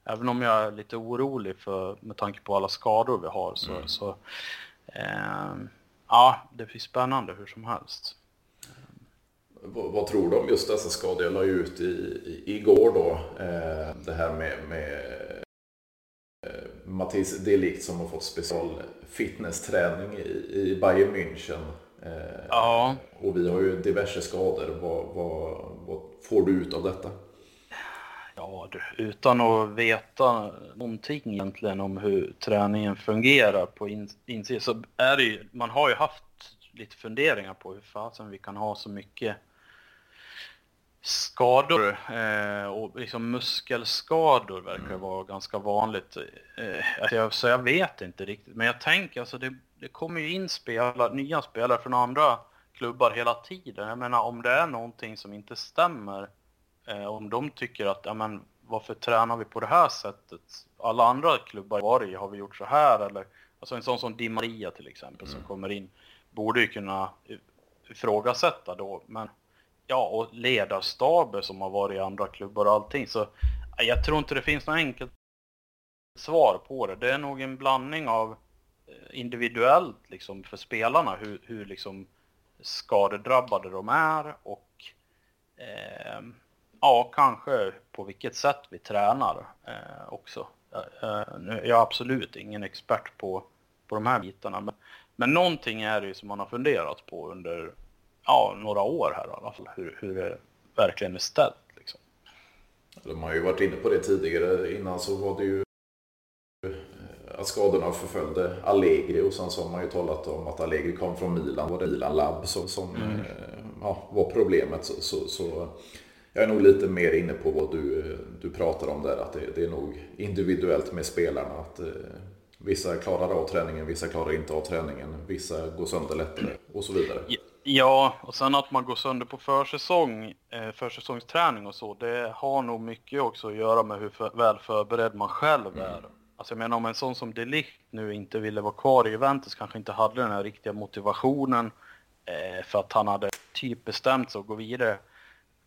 Även om jag är lite orolig för, med tanke på alla skador vi har, så, mm. så eh, ja, det blir spännande hur som helst. Vad, vad, tror du om just dessa skador? Jag la ju ut i, i, igår då eh, det här med, med Mattis Delikt som har fått special fitnessträning i, i Bayern München. Eh, ja. Och vi har ju diverse skador. Vad, vad, vad får du ut av detta? Ja, utan att veta någonting egentligen om hur träningen fungerar på insidan så är det ju, man har ju haft lite funderingar på hur fasen vi kan ha så mycket skador eh, och liksom muskelskador verkar mm. vara ganska vanligt. Eh, alltså, så jag vet inte riktigt, men jag tänker alltså det, det kommer ju in spelare, nya spelare från andra klubbar hela tiden. Jag menar om det är någonting som inte stämmer, eh, om de tycker att, ja men varför tränar vi på det här sättet? Alla andra klubbar var i har vi gjort så här eller, alltså en sån som Di Maria till exempel mm. som kommer in, borde ju kunna ifrågasätta då, men ja, och ledarstaber som har varit i andra klubbar och allting. Så jag tror inte det finns något enkelt svar på det. Det är nog en blandning av eh, individuellt liksom för spelarna hur, hur liksom skadedrabbade de är och eh, ja, kanske på vilket sätt vi tränar eh, också. Eh, jag är absolut ingen expert på, på de här bitarna, men, men någonting är det ju som man har funderat på under ja, några år här i alla fall, hur, hur det verkligen är ställt. Liksom. De har ju varit inne på det tidigare. Innan så var det ju eh, att skadorna förföljde Allegri och sen så har man ju talat om att Allegri kom från Milan. Var det Milan Lab som, som mm. Eh, ja, var problemet. Så, så, så, jag är nog lite mer inne på vad du, du pratar om där. Att det, det är nog individuellt med spelarna. Att, eh, vissa klarar av träningen, vissa klarar inte av träningen. Vissa går sönder lättare och så vidare. Ja, och sen att man går sönder på försäsong, eh, försäsongsträning och så, det har nog mycket också att göra med hur för, väl förberedd man själv mm. är. Alltså jag menar om en sån som Delict nu inte ville vara kvar i Juventus, kanske inte hade den här riktiga motivationen eh, för att han hade typ bestämt sig att gå vidare,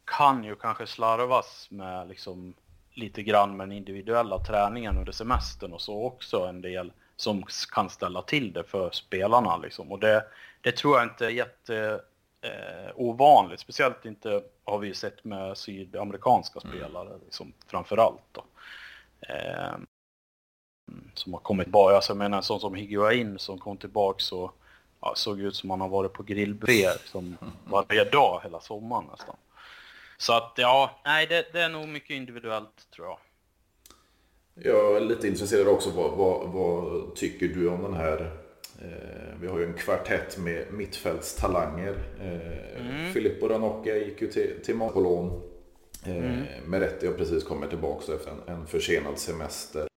kan ju kanske slarvas med liksom lite grann med den individuella träningen under semestern och så också en del som kan ställa till det för spelarna liksom. Och det, det tror jag inte är jätte eh, ovanligt. Speciellt inte har vi sett med sydamerikanska mm. spelare liksom, framför allt. Eh, som har kommit tillbaka. Alltså, jag menar en sån som Higuain som kom tillbaka så ja, såg ut som han har varit på grillbuffé som varje dag hela sommaren nästan. Så att ja, nej det, det är nog mycket individuellt tror jag. Jag är lite intresserad också. Vad, vad, vad tycker du om den här Eh, vi har ju en kvartett med mittfältstalanger. Eh, mm. Filippo Ranocchia gick ju till, till lån. Eh, mm. Meretti har precis kommit tillbaka efter en, en försenad semester.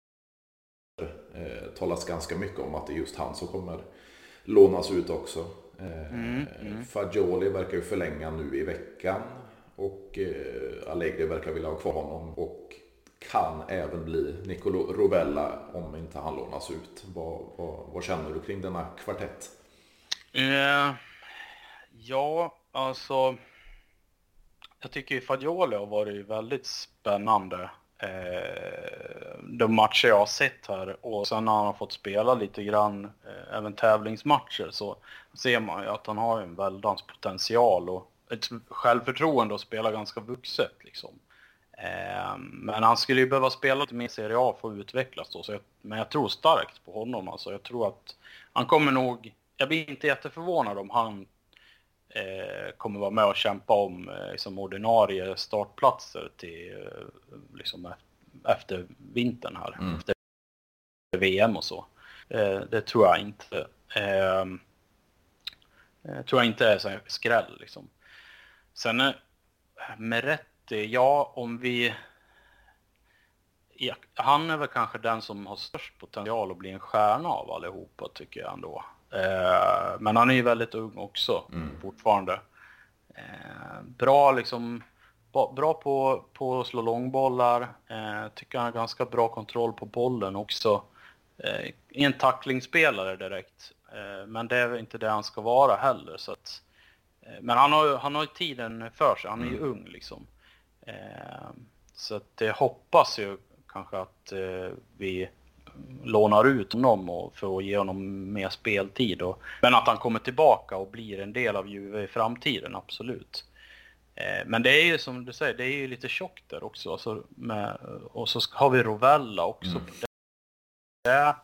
Eh, talas ganska mycket om att det är just han som kommer lånas ut också. Eh, mm. Mm. Fagioli verkar ju förlänga nu i veckan. Och eh, Allegri verkar vilja ha kvar honom. Och kan även bli Nicolo Rovella om inte han lånas ut. Vad, vad, vad känner du kring denna kvartett? Eh, ja, alltså. Jag tycker ju Fagioli har varit väldigt spännande. Eh, de matcher jag har sett här och sen när han har fått spela lite grann eh, även tävlingsmatcher så ser man ju att han har en väldans potential och ett självförtroende att spela ganska vuxet liksom. Eh, men han skulle ju behöva spela lite mer Serie A för att utvecklas då. Så jag, men jag tror starkt på honom alltså. Jag tror att han kommer nog... Jag blir inte jätteförvånad om han eh, kommer vara med och kämpa om eh, liksom ordinarie startplatser till eh, liksom efter vintern här. Mm. Efter VM och så. Eh, det tror jag inte. Eh, tror jag inte är så skräll liksom. Sen eh, med rätt ja, om vi... Han är väl kanske den som har störst potential att bli en stjärna av allihopa tycker jag ändå. Eh, men han är ju väldigt ung också mm. fortfarande. Eh, bra liksom, bra på, på att slå långbollar. Eh, tycker han har ganska bra kontroll på bollen också. Eh, en tacklingsspelare direkt. Eh, men det är inte det han ska vara heller. Så att, eh, men han har, han har tiden för sig, han är ju mm. ung liksom. Eh, så att det hoppas ju kanske att eh, vi lånar ut honom för att ge honom mer speltid. Och, men att han kommer tillbaka och blir en del av Juve i framtiden, absolut. Eh, men det är ju som du säger, det är ju lite tjockt där också. Alltså med, och så har vi Rovella också. Mm. Det,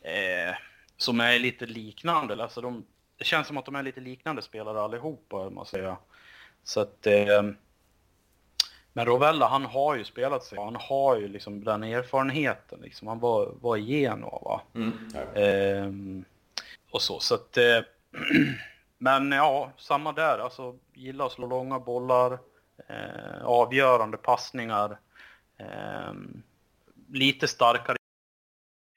eh, som är lite liknande. Alltså de, det känns som att de är lite liknande spelare allihopa, man säga. Så att eh, men Rovella, han har ju spelat sig, han har ju liksom den erfarenheten liksom. Han var, var i Genoa va. Mm. Ehm, och så, så att... Eh, men ja, samma där. Alltså, gillar att slå långa bollar, eh, avgörande passningar. Eh, lite starkare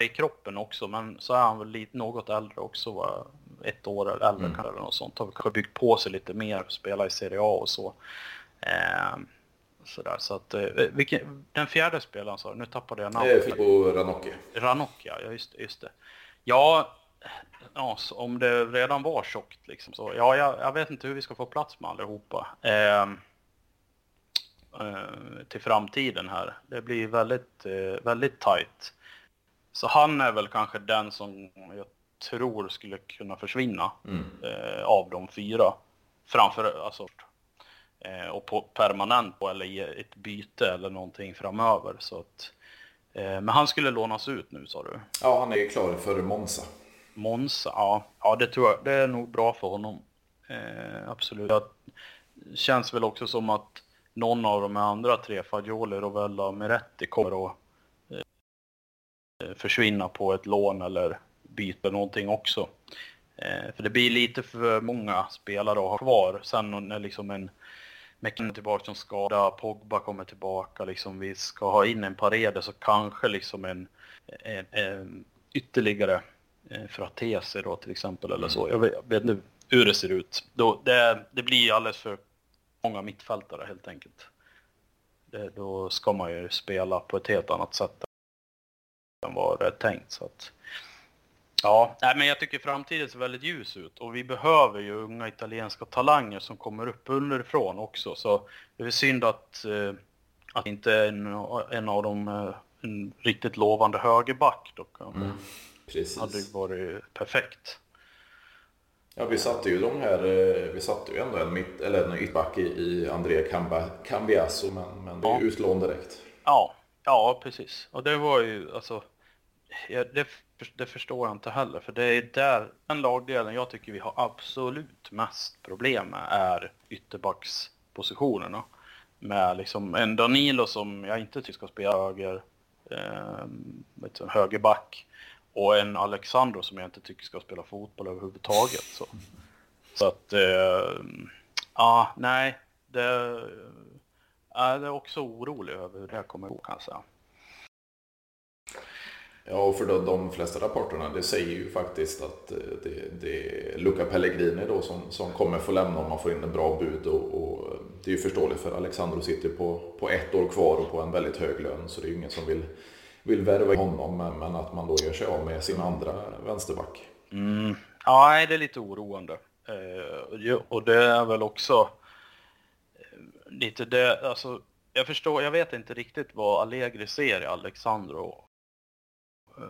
i kroppen också, men så är han väl lite, något äldre också. Va? Ett år eller äldre mm. kanske eller något sånt. Har kanske byggt på sig lite mer, spela i Serie A och så. Eh, Sådär, så att, eh, vilken, den fjärde spelaren sa Nu tappade jag namnet. Filippo Ranocchi. Ranocchi, ja just, just det. Ja, ja om det redan var tjockt liksom så. Ja, jag, jag, vet inte hur vi ska få plats med allihopa. Eh, eh, till framtiden här. Det blir väldigt, eh, väldigt tajt. Så han är väl kanske den som jag tror skulle kunna försvinna mm. eh, av de fyra. Framför, alltså eh, och på permanent eller i ett byte eller någonting framöver. Så att, eh, men han skulle lånas ut nu sa du? Ja, han är klar för Monza. Monza, ja. Ja, det tror jag. Det är nog bra för honom. Eh, absolut. Det känns väl också som att någon av de andra tre, Fagioli, Rovella och Meretti, kommer att eh, försvinna på ett lån eller byta någonting också. Eh, för det blir lite för många spelare att ha kvar. Sen när liksom en McKinnon tillbaka som skada, Pogba kommer tillbaka, liksom vi ska ha in en Parede så kanske liksom en, en, en ytterligare eh, Fratese då till exempel eller så. Jag vet, jag vet inte hur det ser ut. Då, det, det blir alldeles för många mittfältare helt enkelt. Det, då ska man ju spela på ett helt annat sätt än vad det är tänkt. Så att, Ja, nej, men jag tycker framtiden ser väldigt ljus ut och vi behöver ju unga italienska talanger som kommer upp underifrån också. Så det är synd att, eh, att inte en, en av dem eh, en riktigt lovande högerback då. Mm, precis. hade ju varit perfekt. Ja, vi satte ju de här, eh, vi satte ju ändå en, mitt, eller en ytterback i, i Andrea Cambiasso, men, men det är ja. utlån direkt. Ja, ja precis. Och det var ju alltså, ja, det det förstår jag inte heller. För det är där, den lagdelen jag tycker vi har absolut mest problem med är ytterbackspositionerna. Med liksom en Danilo som jag inte tycker ska spela höger, eh, högerback. och en Alexandro som jag inte tycker ska spela fotboll överhuvudtaget. Så, så att, eh, ja, nej, det, eh, jag är också orolig över hur det kommer att gå kan jag säga. Ja, och för de, de flesta rapporterna det säger ju faktiskt att eh, det, det är Luca Pellegrini då som, som kommer få lämna om man får in en bra bud. Och, och eh, det är ju förståeligt för Alexandro sitter på, på ett år kvar och på en väldigt hög lön. Så det är ju ingen som vill, vill värva honom. Men, men att man då gör sig av med sin andra vänsterback. Mm. Ja, det är lite oroande. Eh, och det är väl också lite det, alltså jag förstår, jag vet inte riktigt vad Allegri ser i Alexandro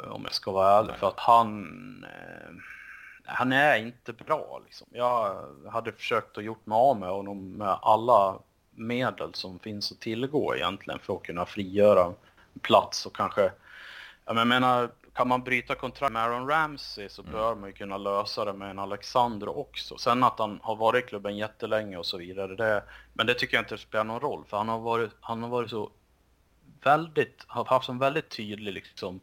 om jag ska vara ärlig. För att han, eh, han är inte bra. Liksom. Jag hade försökt att gjort mig av med honom med alla medel som finns att tillgå egentligen för att kunna frigöra plats och kanske, jag menar, kan man bryta kontrakt med Aaron Ramsey så mm. bör man ju kunna lösa det med en Alexander också. Sen att han har varit i klubben jättelänge och så vidare, det, men det tycker jag inte spelar någon roll för han har varit, han har varit så väldigt, har haft en väldigt tydlig liksom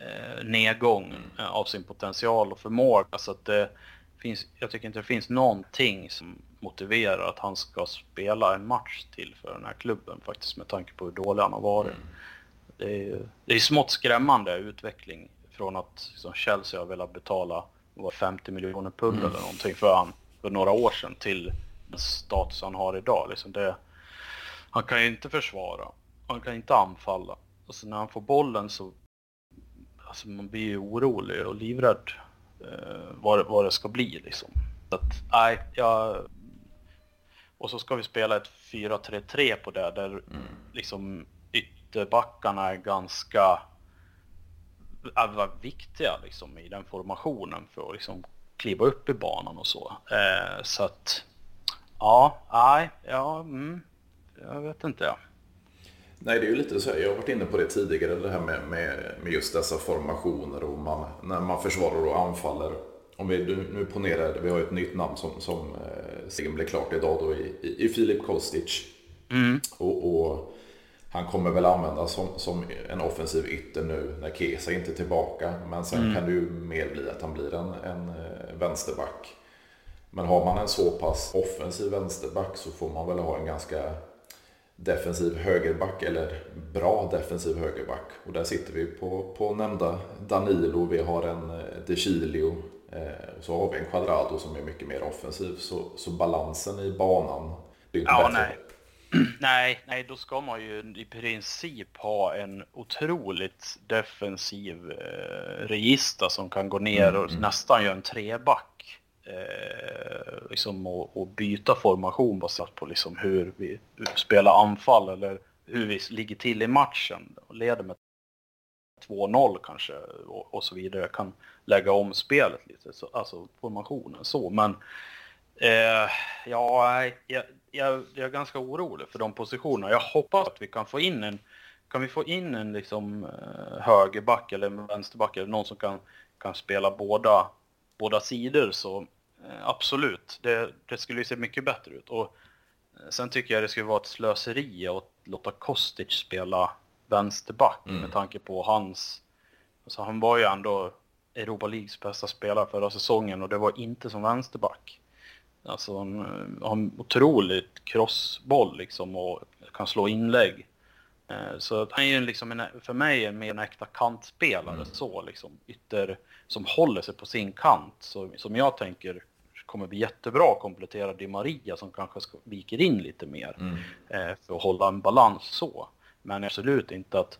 eh, nedgång mm. eh, av sin potential och förmåga. Så att det finns, jag tycker inte det finns någonting som motiverar att han ska spela en match till för den här klubben faktiskt med tanke på hur dålig han har varit. Mm. Det är, det är smått skrämmande utveckling från att liksom, Chelsea har velat betala var 50 miljoner pund mm. eller någonting för han för några år sedan till den status han har idag. Liksom det, han kan ju inte försvara, han kan inte anfalla. Och så när han får bollen så alltså man blir ju orolig och livrädd eh, vad, vad det ska bli liksom. Så att, nej, jag... Och så ska vi spela ett 4-3-3 på det där mm. liksom ytterbackarna är ganska är viktiga liksom i den formationen för att liksom kliva upp i banan och så. Eh, så att ja, nej, ja, mm, jag vet inte. Nej, det är ju lite så jag har varit inne på det tidigare, det här med, med, med just dessa formationer och man, när man försvarar och anfaller. Om vi nu ponerar, vi har ett nytt namn som, som eh, blev klart idag då i, i, i Filip Kostic. Mm. Och, och, han kommer väl användas som, som en offensiv ytter nu när Kesa inte är tillbaka. Men sen mm. kan det ju mer bli att han blir en, en eh, vänsterback. Men har man en så pass offensiv vänsterback så får man väl ha en ganska defensiv högerback eller bra defensiv högerback. Och där sitter vi på, på nämnda Danilo, vi har en eh, De Chilio, eh, så har vi en Quadrado som är mycket mer offensiv. Så, så balansen i banan blir inte ja, bättre. Nej. nej, nej, då ska man ju i princip ha en otroligt defensiv eh, register som kan gå ner mm, och mm. nästan göra en treback eh, liksom och, och, byta formation baserat på liksom hur vi spelar anfall eller hur vi ligger till i matchen och leder med 2-0 kanske och, och, så vidare. kan lägga om spelet lite, så, alltså formationen så. Men eh, ja, jag, jag, jag är ganska orolig för de positionerna. Jag hoppas att vi kan få in en kan vi få in en liksom eh, högerback eller vänsterback eller någon som kan, kan spela båda, båda sidor så Eh, absolut, det, det skulle ju se mycket bättre ut. Och eh, sen tycker jag det skulle vara ett slöseri att låta Kostic spela vänsterback mm. med tanke på hans... Alltså han var ju ändå Europa Leagues bästa spelare förra säsongen och det var inte som vänsterback. Alltså han har en otroligt crossboll liksom och kan slå inlägg. Eh, så han är ju liksom en, för mig en mer en äkta kantspelare mm. så liksom. Ytter som håller sig på sin kant. Så, som jag tänker kommer bli jättebra att komplettera Di Maria som kanske viker in lite mer mm. eh, för att hålla en balans så. Men absolut inte att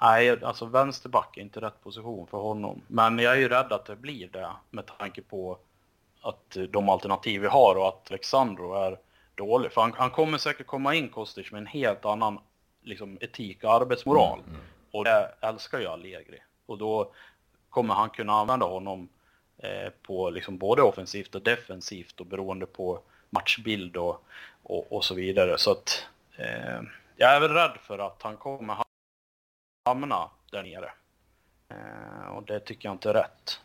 Nej, alltså vänsterback är inte rätt position för honom. Men jag är ju rädd att det blir det med tanke på att de alternativ vi har och att Alexandro är dålig. För han, han kommer säkert komma in Kostic med en helt annan liksom, etik och arbetsmoral. Mm, mm. Och det älskar ju Allegri. Och då kommer han kunna använda honom Eh, på liksom både offensivt och defensivt och beroende på matchbild och, och, och så vidare. Så att eh, jag är väl rädd för att han kommer hamna där nere. Eh, och det tycker jag inte är rätt.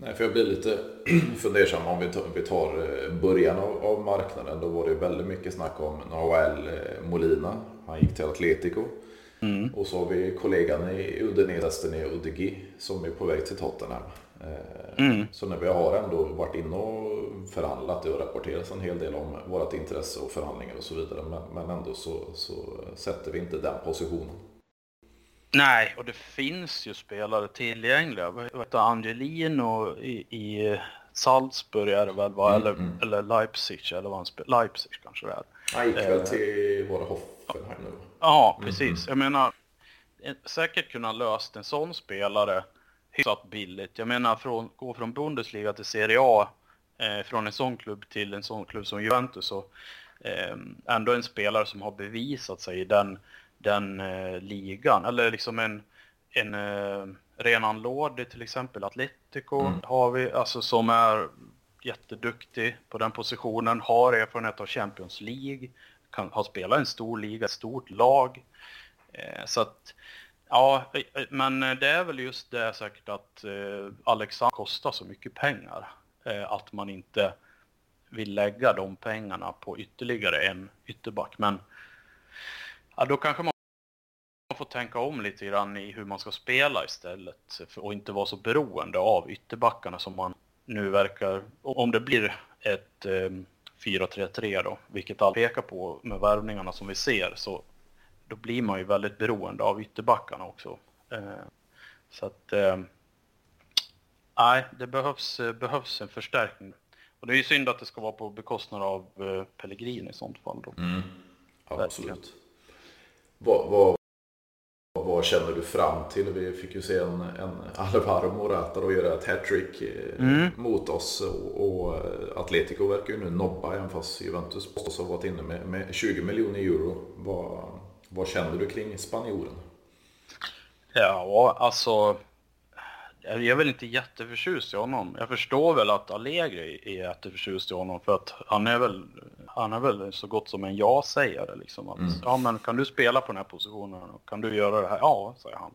Nej, för jag blir lite fundersam om vi tar, vi tar eh, början av, av, marknaden. Då var det väldigt mycket snack om Noel Molina. Han gick till Atletico. Mm. Och så har vi kollegan i Udinese, i Udigi, som är på väg till Tottenham. Eh, mm. Så när vi har ändå varit inne och förhandlat, det har rapporterats en hel del om vårt intresse och förhandlingar och så vidare. Men, men ändå så, så sätter vi inte den positionen. Nej, och det finns ju spelare tillgängliga. Vad heter Angelino i, i Salzburg är det väl, va? Mm, eller, mm. eller Leipzig, eller vad han spelar. Leipzig kanske det är. Han gick väl till våra Hoffenheim nu? Ja, mm, precis. Mm. Jag menar, säkert kunna löst en sån spelare hyfsat billigt. Jag menar, från, gå från Bundesliga till Serie A, eh, från en sån klubb till en sån klubb som Juventus, och eh, ändå en spelare som har bevisat sig i den, den eh, ligan. Eller liksom en, en eh, Renan Lodi till exempel, Atletico mm. har vi, alltså som är jätteduktig på den positionen, har erfarenhet av Champions League, kan, har spelat en stor liga, ett stort lag. Eh, så att, ja, eh, men det är väl just det säkert att eh, Alexander kostar så mycket pengar. Eh, att man inte vill lägga de pengarna på ytterligare en ytterback. Men ja, då kanske man får tänka om lite grann i hur man ska spela istället. och inte vara så beroende av ytterbackarna som man nu verkar, om det blir ett eh, 4-3-3 då, vilket allt pekar på med värvningarna som vi ser, så då blir man ju väldigt beroende av ytterbackarna också. Eh, så att, eh, nej, det behövs, eh, behövs en förstärkning. Och det är ju synd att det ska vara på bekostnad av eh, Pellegrini i sånt fall då. Mm. Ja, absolut. Vad, vad, vad känner du fram till? Vi fick ju se en, en Alvaro Morata då göra ett hattrick eh, mm. mot oss och, och eh, Atletico verkar ju nu nobba även fast Juventus påstås ha varit inne med, med 20 miljoner euro. Vad, vad känner du kring spanjoren? Ja, alltså jag är väl inte jätteförtjust i honom. Jag förstår väl att Allegri är jätteförtjust i honom för att han är väl, han är väl så gott som en ja-sägare liksom. Att, mm. Ja men kan du spela på den här positionen och kan du göra det här? Ja, säger han.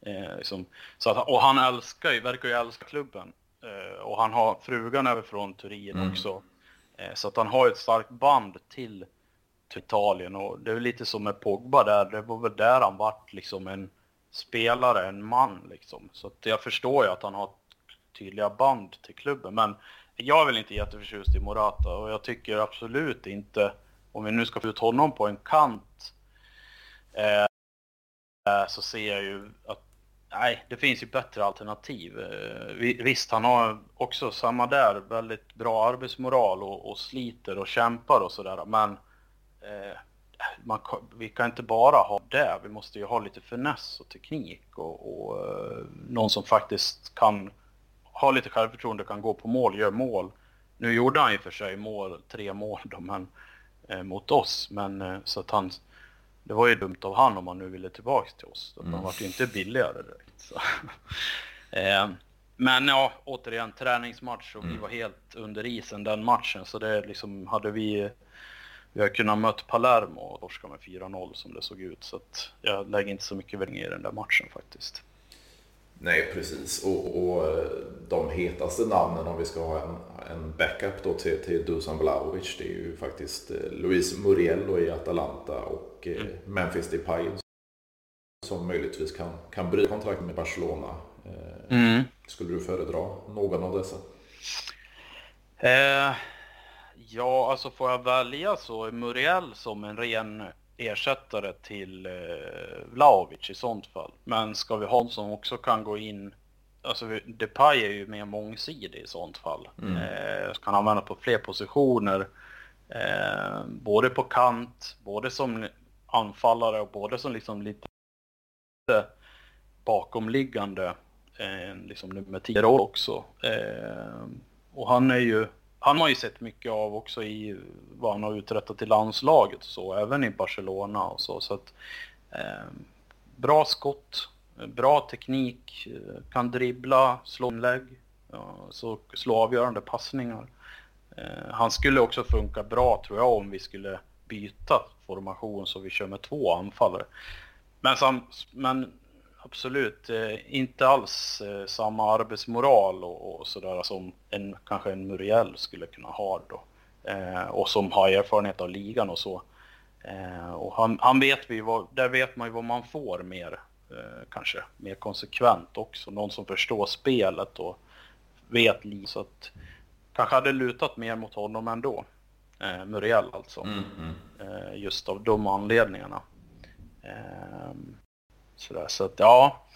Eh, liksom, så att, och han älskar ju, verkar ju älska klubben. Eh, och han har frugan över från Turin mm. också. Eh, så att han har ett starkt band till, till Italien och det är lite som med Pogba där, det var väl där han vart liksom en spelare, en man liksom. Så att jag förstår ju att han har tydliga band till klubben. Men jag är väl inte jätteförtjust i Morata och jag tycker absolut inte, om vi nu ska få ut honom på en kant, eh, så ser jag ju att nej, det finns ju bättre alternativ. Eh, visst, han har också samma där, väldigt bra arbetsmoral och, och sliter och kämpar och sådär. Men eh, man, vi kan inte bara ha det, vi måste ju ha lite finess och teknik och, och uh, någon som faktiskt kan ha lite självförtroende, kan gå på mål, gör mål. Nu gjorde han ju för sig mål, tre mål då, men, eh, mot oss, men eh, så att han, det var ju dumt av han om han nu ville tillbaks till oss. Mm. Han var ju inte billigare direkt. eh, men ja, återigen träningsmatch och mm. vi var helt under isen den matchen, så det liksom hade vi vi har kunnat möta Palermo och torska med 4-0 som det såg ut. Så att jag lägger inte så mycket värdering i den där matchen faktiskt. Nej, precis. Och, och eh, de hetaste namnen om vi ska ha en, en backup då till, till Dusan Vlahovic det är ju faktiskt eh, Luis Muriel i Atalanta och eh, mm. Memphis Depay som möjligtvis kan, kan bryta kontrakt med Barcelona. Mm. Skulle du föredra någon av dessa? Eh, Ja, alltså får jag välja så är Muriel som en ren ersättare till eh, Vlahovic i sånt fall. Men ska vi ha en som också kan gå in, alltså Depay är ju mer mångsidig i sånt fall. Mm. Eh, kan använda på fler positioner, eh, både på kant, både som anfallare och både som liksom lite bakomliggande, eh, liksom nummer 10 också. Eh, och han är ju han har ju sett mycket av också i vad han har uträttat i landslaget och så, även i Barcelona och så. så att, eh, bra skott, bra teknik, kan dribbla, slå inlägg, ja, så slå avgörande passningar. Eh, han skulle också funka bra tror jag om vi skulle byta formation så vi kör med två anfallare. Men, sam, men absolut eh, inte alls eh, samma arbetsmoral och, och sådär som en, kanske en Muriel skulle kunna ha då. Eh, och som har erfarenhet av ligan och så. Och han, han vet vi vad, där vet man ju vad man får mer, kanske mer konsekvent också. Någon som förstår spelet och vet liv. Så att kanske hade lutat mer mot honom ändå. Eh, Muriel alltså. Mm, mm. Just av de anledningarna. Sådär, så att ja,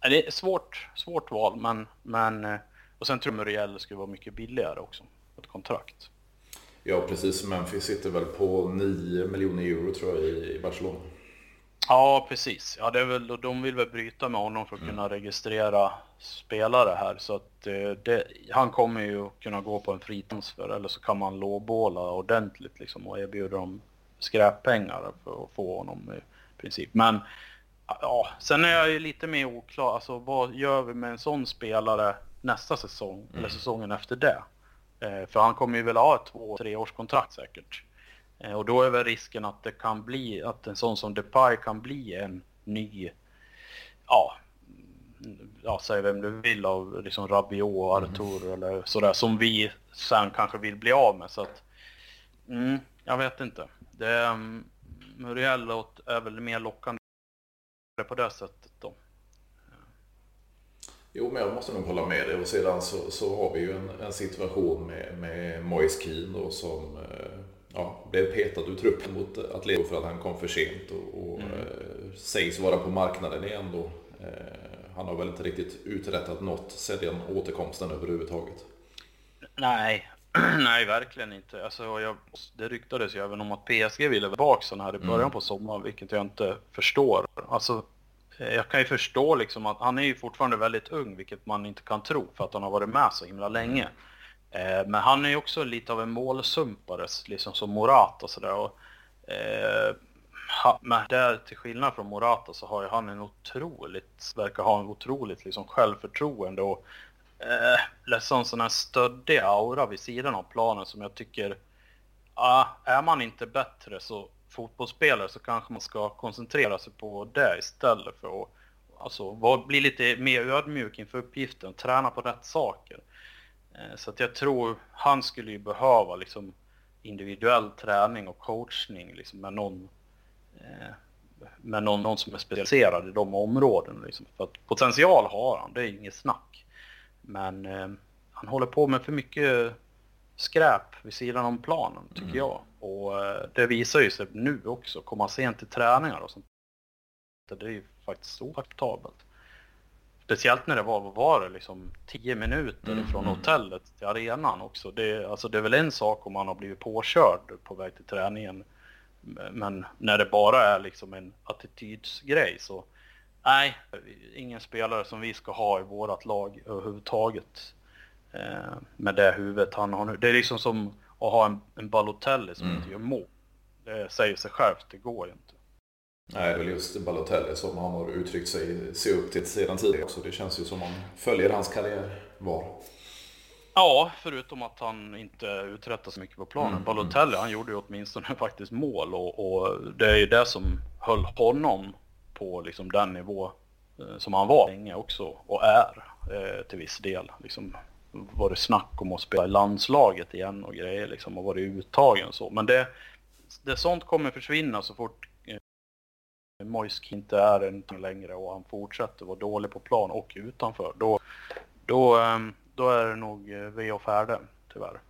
det är svårt, svårt val men, men eh, och sen tror jag Muriel skulle vara mycket billigare också. Ett kontrakt. Ja, precis. Memphis sitter väl på 9 miljoner euro tror jag i Barcelona. Ja, precis. Ja, det är väl, de vill väl bryta med honom för att kunna registrera spelare här. Så att eh, det, han kommer ju kunna gå på en fri transfer eller så kan man lågbåla ordentligt liksom och erbjuda dem skräppengar för att få honom i princip. Men ja, sen är jag ju lite mer oklar. Alltså vad gör vi med en sån spelare nästa säsong eller säsongen efter det? Eh, för han kommer ju väl ha ett två, tre års kontrakt säkert. Eh, och då är väl risken att det kan bli, att en sån som Depay kan bli en ny, ja, ja säg vem du vill av liksom Rabiot och Artur eller sådär som vi sen kanske vill bli av med. Så att, mm, jag vet inte. Det, Muriel låt- är väl mer lockande på det sättet då. Jo, men jag måste nog hålla med dig. Och sedan så, så har vi ju en, en situation med, med Moise Keane då, som eh, ja, blev petad ur truppen mot Atletico för att han kom för sent och, och eh, sägs vara på marknaden igen då. Eh, han har väl inte riktigt uträttat något sedan återkomsten överhuvudtaget. Nej, nej verkligen inte. Alltså, jag, det ryktades ju även om att PSG ville tillbaka sån här i början på sommaren, vilket jag inte förstår. Alltså, eh, jag kan ju förstå liksom att han är ju fortfarande väldigt ung, vilket man inte kan tro för att han har varit med så himla länge. Eh, men han är ju också lite av en målsumpare, liksom som Morata sådär. Och, eh, ha- men där till skillnad från Morata så har ju han en otroligt, verkar ha en otroligt liksom självförtroende och eh, liksom sån här stöddig aura vid sidan av planen som jag tycker, ah, är man inte bättre så fotbollsspelare så kanske man ska koncentrera sig på det istället för att alltså, var, bli lite mer ödmjuk inför uppgiften, träna på rätt saker. Eh, Så att jag tror han skulle ju behöva liksom individuell träning och coachning liksom med någon eh, med någon, någon som är specialiserad i de områdena. Liksom. För att potential har han, det är inget snack. Men eh, han håller på med för mycket skräp vid sidan om planen, tycker jag. Och eh, det visar ju sig nu också, komma sent till träningar och sånt. Det är ju faktiskt oacceptabelt. Speciellt när det var, vad var det, liksom 10 minuter Mm, ifrån mm. hotellet till arenan också. Det, alltså det är väl en sak om man har blivit påkörd på väg till träningen. Men när det bara är liksom en attitydsgrej så nej, ingen spelare som vi ska ha i vårat lag överhuvudtaget. Eh, med det huvudet han har nu. Det är liksom som att ha en, en Balotelli som Mm. inte gör mål. Det säger sig självt, det går ju inte. Nej, det är väl just Balotelli som han har uttryckt sig se upp till sedan tidigare. Så det känns ju som man följer hans karriär var. Ja, förutom att han inte uträttar så mycket på planen. Mm, Balotelli, han gjorde ju åtminstone faktiskt mål och, och det är ju det som höll honom på liksom den nivå eh, som han var länge också och är eh, till viss del. Liksom var det snack om att spela i landslaget igen och grejer liksom och varit uttagen och så. Men det, det sånt kommer försvinna så fort eh, Moisk inte är en längre och han fortsätter vara dålig på plan och utanför. Då, då, ehm, då är det nog eh, ve och färde, tyvärr.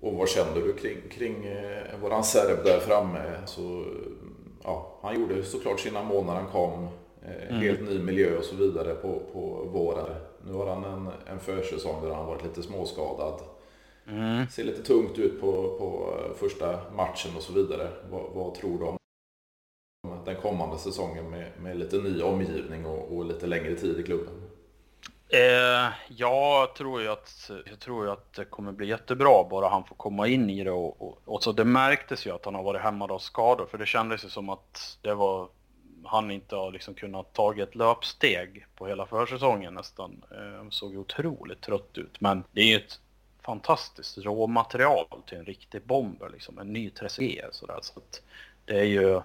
Och vad kände du kring, kring eh, våran serb där framme? Alltså, ja, han gjorde såklart sina mål när han kom. Eh, Helt ny miljö och så vidare på, på våren. Nu har han en, en försäsong där han varit lite småskadad. Ser lite tungt ut på, på eh, första matchen och så vidare. Vad, vad tror du om den kommande säsongen med, med lite ny omgivning och, och lite längre tid i klubben? Eh, jag tror ju att, jag tror ju att det kommer bli jättebra bara han får komma in i det och, och, och så det märktes ju att han har varit hämmad av skador för det kändes ju som att det var han inte har liksom kunnat ta ett löpsteg på hela försäsongen nästan. Eh, han såg otroligt trött ut men det är ju ett fantastiskt råmaterial till en riktig bomber liksom, en ny 3G sådär så att det är ju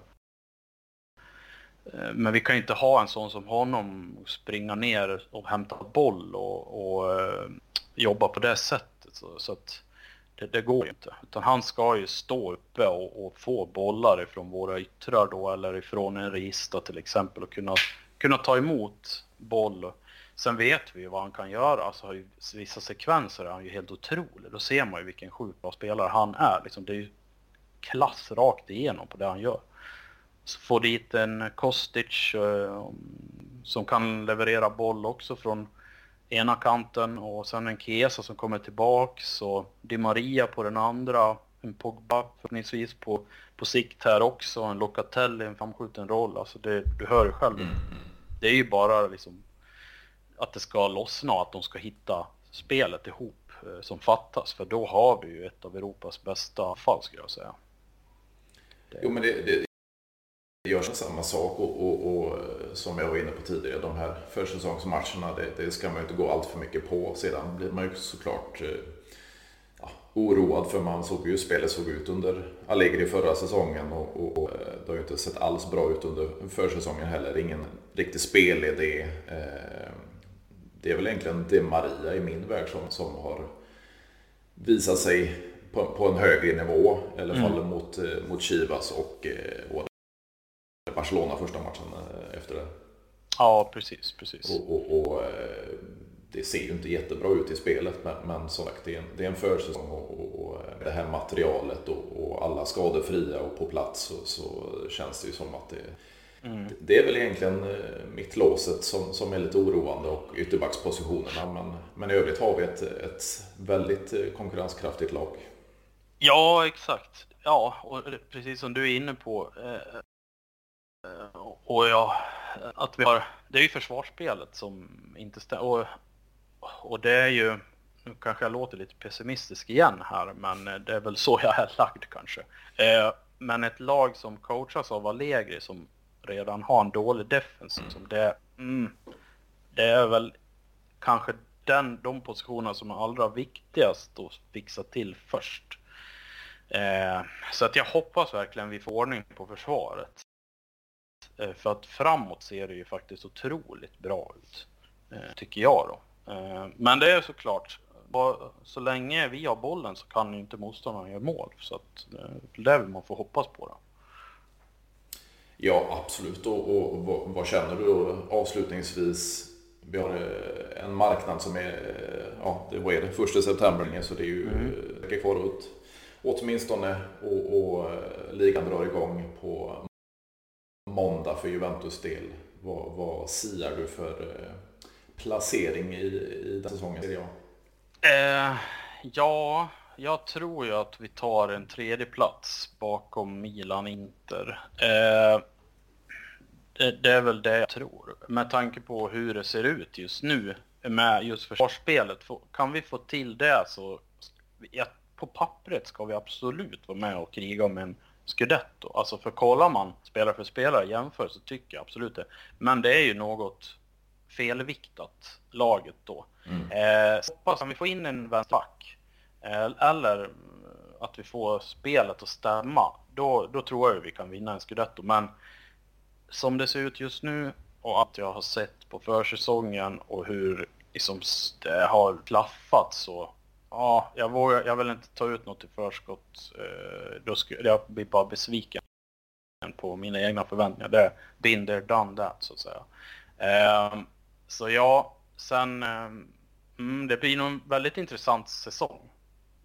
Eh, men vi kan inte ha en sån som honom springa ner och hämta boll och, och eh, jobba på det sättet. Så, så att det, det, går ju inte. Utan han ska ju stå uppe och, och, få bollar ifrån våra yttrar då eller ifrån en register till exempel och kunna, kunna ta emot boll. Sen vet vi ju vad han kan göra. Alltså i vissa sekvenser är han ju helt otrolig. Då ser man ju vilken sjukt bra spelare han är. Liksom, det är ju klass rakt igenom på det han gör. Få dit en Kostic eh, som kan leverera boll också från ena kanten och sen en Kesa som kommer tillbaks och Di Maria på den andra. En Pogba förhoppningsvis på, på sikt här också. En Locatelli, en framskjuten roll. Alltså det, du hör ju själv. Mm. Det är ju bara liksom att det ska lossna och att de ska hitta spelet ihop eh, som fattas. För då har vi ju ett av Europas bästa fall skulle jag säga. Det... Jo men det, det, görs samma sak och, och, och, som jag var inne på tidigare, de här försäsongsmatcherna, det, det ska man ju inte gå allt för mycket på. Sedan blir man ju såklart eh, ja, oroad för man såg ju hur spelet såg ut under Allegri förra säsongen och, och, eh, det har ju inte sett alls bra ut under försäsongen heller. Ingen riktig spelidé. Eh, det är väl egentligen det Maria i min värld som, som har visat sig på, på en högre nivå. I alla fall mm. mot, mot Chivas och, och Barcelona första matchen eh, efter det. Ja, precis. precis. Och, och, och, eh, det ser ju inte jättebra ut i spelet, men, men som sagt, det är en, det är en försäsong och, och det här materialet och, alla skadefria och på plats så, så känns det ju som att det Mm. Det är väl egentligen eh, mittlåset som, som är lite oroande och ytterbackspositionerna. Men, men i övrigt har vi ett, ett väldigt konkurrenskraftigt lag. Ja, exakt. Ja, och precis som du är inne på. Eh, och ja, att vi har, det är ju försvarsspelet som inte stämmer. Och, och det är ju, nu kanske jag låter lite pessimistisk igen här, men det är väl så jag är lagd kanske. Eh, men ett lag som coachas av Allegri som redan har en dålig defensiv, mm. som det, mm, det är väl kanske den, de positionerna som är allra viktigast att fixa till först. Eh, så att jag hoppas verkligen vi får ordning på försvaret. Eh, för att framåt ser det ju faktiskt otroligt bra ut. Eh, tycker jag då. Eh, men det är såklart, så länge vi har bollen så kan ju inte motståndaren göra mål. Så att det är man får hoppas på. Då. Ja, absolut. Och, och vad, vad, känner du då avslutningsvis? Vi har en marknad som är, ja, det, vad är det, första september så det är ju mm. kvar åt, åtminstone och, och ligan drar igång på måndag för Juventus del. Vad, vad siar du för eh, placering i, i den säsongen? Eh, ja, jag tror ju att vi tar en tredje plats bakom Milan-Inter. Eh, det, det, är väl det jag tror. Med tanke på hur det ser ut just nu med just försvarsspelet. Kan vi få till det så... På pappret ska vi absolut vara med och kriga om en Scudetto. Alltså för kollar man spelare för spelare jämför så tycker jag absolut det. Men det är ju något felviktat laget då. Mm. Eh, hoppas att vi får in en vänsterback. Eh, eller att vi får spelet att stämma. Då, då tror jag vi kan vinna en Scudetto. Men som det ser ut just nu och att jag har sett på försäsongen och hur liksom, det har klaffat så Ja, jag, vågar, jag vill inte ta ut något i förskott. Eh, då skulle jag bli bara besviken på mina egna förväntningar. Det är binder done that så att säga. Ehm, så ja, sen eh, mm, det blir nog en väldigt intressant säsong.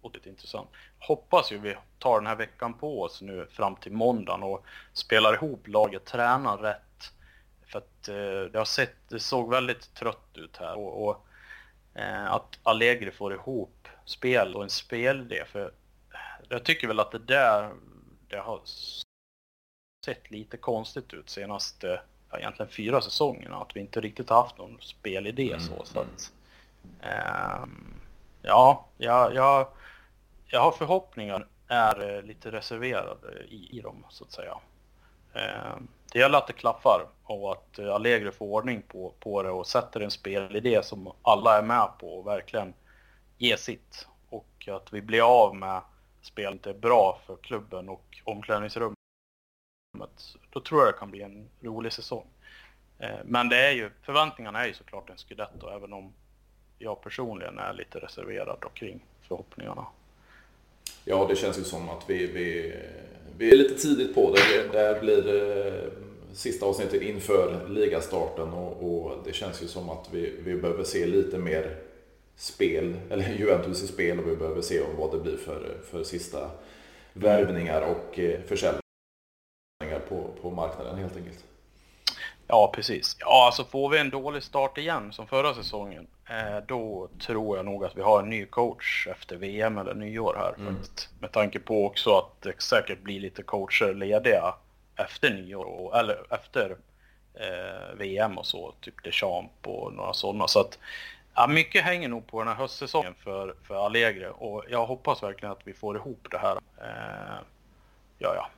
Otroligt intressant. Hoppas ju vi tar den här veckan på oss nu fram till måndagen och spelar ihop laget, tränar rätt. För att eh, det har sett, det såg väldigt trött ut här och, och att Allegri får ihop spel och en spelidé. För jag tycker väl att det där det har sett lite konstigt ut senaste, ja, egentligen fyra säsongerna. Att vi inte riktigt har haft någon spelidé mm. så. så att, um, ja, jag, jag, jag har förhoppningar, är eh, lite reserverade i, i dem så att säga. Um, det gäller att det klaffar och att Allegri får ordning på, på det och sätter en spelidé som alla är med på och verkligen ge sitt och att vi blir av med spelet är bra för klubben och omklädningsrummet. Då tror jag det kan bli en rolig säsong. Eh, men det är ju, förväntningarna är ju såklart en scudetto även om jag personligen är lite reserverad kring förhoppningarna. Ja, det känns ju som att vi, vi, vi är lite tidigt på det. Det här blir det sista avsnittet inför ligastarten och, och, det känns ju som att vi, vi behöver se lite mer spel, eller Juventus i spel och vi behöver se vad det blir för, för sista värvningar och eh, försäljningar på, på marknaden helt enkelt. Ja, precis. Ja, alltså får vi en dålig start igen som förra säsongen, eh, då tror jag nog att vi har en ny coach efter VM eller nyår här. Mm. Med tanke på också att det säkert blir lite coacher lediga efter nyår, och, eller efter eh, VM och så, typ Deschamps och några sådana. Så att ja, mycket hänger nog på den här höstsäsongen för, för Allegri och jag hoppas verkligen att vi får ihop det här. Eh, ja, ja.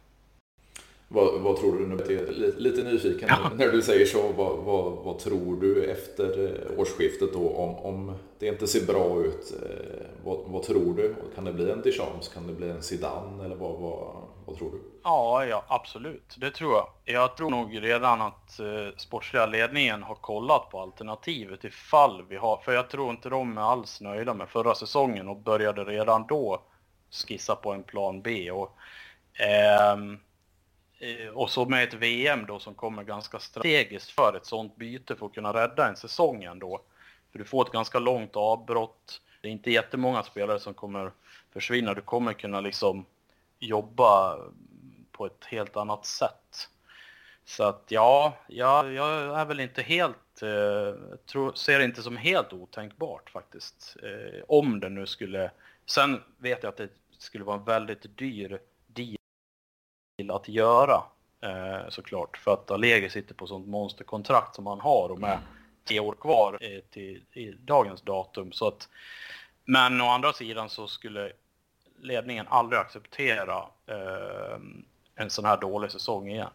Vad, vad, tror du? Nu är lite, lite nyfiken ja. när du säger så. Vad, vad, vad, tror du efter eh, årsskiftet då om, om det inte ser bra ut? Eh, vad, vad tror du? Kan det bli en Deschamps? Kan det bli en Zidane? Eller vad, vad, tror du? Ja, ja, absolut. Det tror jag. Jag tror nog redan att eh, sportsliga ledningen har kollat på alternativet ifall vi har... För jag tror inte de är alls nöjda med förra säsongen och började redan då skissa på en plan B. Och, ehm, eh, och så med ett VM då som kommer ganska strategiskt för ett sånt byte för att kunna rädda en säsong ändå. För du får ett ganska långt avbrott. Det är inte jättemånga spelare som kommer försvinna. Du kommer kunna liksom jobba på ett helt annat sätt. Så att ja, jag, jag är väl inte helt, eh, tro, ser det inte som helt otänkbart faktiskt. Eh, om det nu skulle, sen vet jag att det skulle vara en väldigt dyr deal att göra eh, såklart. För att Allegri sitter på sånt monsterkontrakt som han har och med tre år kvar eh, till, till dagens datum. Så att, men å andra sidan så skulle ledningen aldrig acceptera eh, en sån här dålig säsong igen.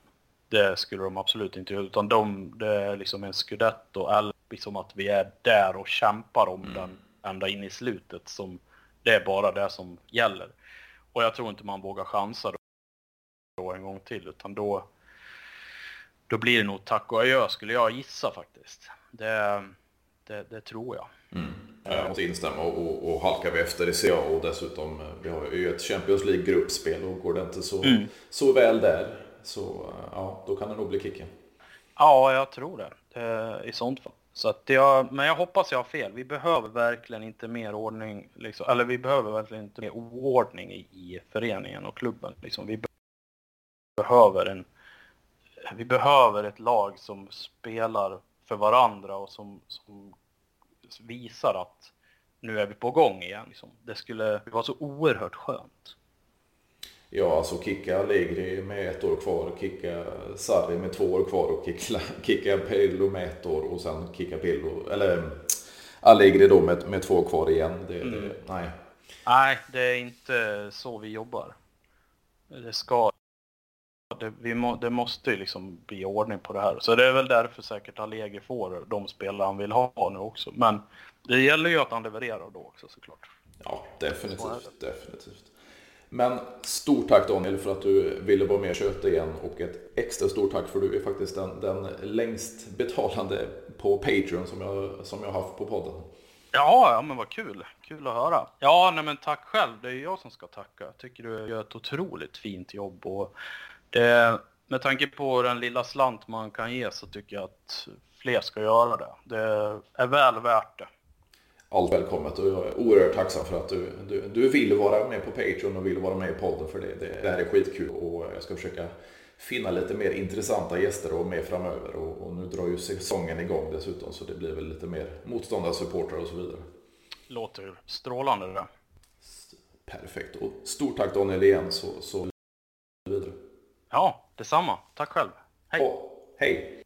Det skulle de absolut inte göra, utan de, det är liksom en scudetto, eller liksom att vi är där och kämpar om mm. den ända in i slutet. Som, det är bara det som gäller. Och jag tror inte man vågar chansa då en gång till, utan då, då blir det nog tack och adjö skulle jag gissa faktiskt. Det, det, det tror jag. Mm. Jag måste instämma och, och, och halkar vi efter i CA och dessutom eh, vi har ju ett Champions League gruppspel och går det inte så, mm. så väl där så eh, ja, då kan det nog bli kicken. Ja, jag tror det, det i sånt fall. Så att jag, men jag hoppas jag har fel. Vi behöver verkligen inte mer ordning, liksom, eller vi behöver verkligen inte mer oordning i, i föreningen och klubben. Liksom. Vi behöver en, vi behöver ett lag som spelar för varandra och som, som visar att nu är vi på gång igen. Liksom. Det skulle vara så oerhört skönt. Ja, alltså kicka Allegri med ett år kvar, kicka Sarri med två år kvar och kicka, kicka Pirlo med ett år och sen kicka Pirlo, eller Allegri då med, med två år kvar igen. Det, mm. det, nej. nej, det är inte så vi jobbar. Det ska det, vi må, det måste ju liksom bli ordning på det här. Så det är väl därför säkert Allegri får de spelare han vill ha nu också. Men det gäller ju att han levererar då också såklart. Ja, definitivt. definitivt. Men stort tack Daniel för att du ville vara med och köta igen och ett extra stort tack för du är faktiskt den, den längst betalande på Patreon som jag, som jag haft på podden. Ja, ja, men vad kul. Kul att höra. Ja, nej men tack själv. Det är jag som ska tacka. Jag tycker du gör ett otroligt fint jobb och det, med tanke på den lilla slant man kan ge så tycker jag att fler ska göra det. Det är väl värt det. Allt välkommet och jag är oerhört tacksam för att du, du, du vill vara med på Patreon och vill vara med i podden för det. Det, det här är skitkul och jag ska försöka finna lite mer intressanta gäster och med framöver. Och, och, nu drar ju säsongen igång dessutom så det blir väl lite mer motståndarsupportrar och så vidare. Låter strålande det där. Perfekt och stort tack Daniel igen så, så. Ja, detsamma. Tack själv. Hej. Och, hej.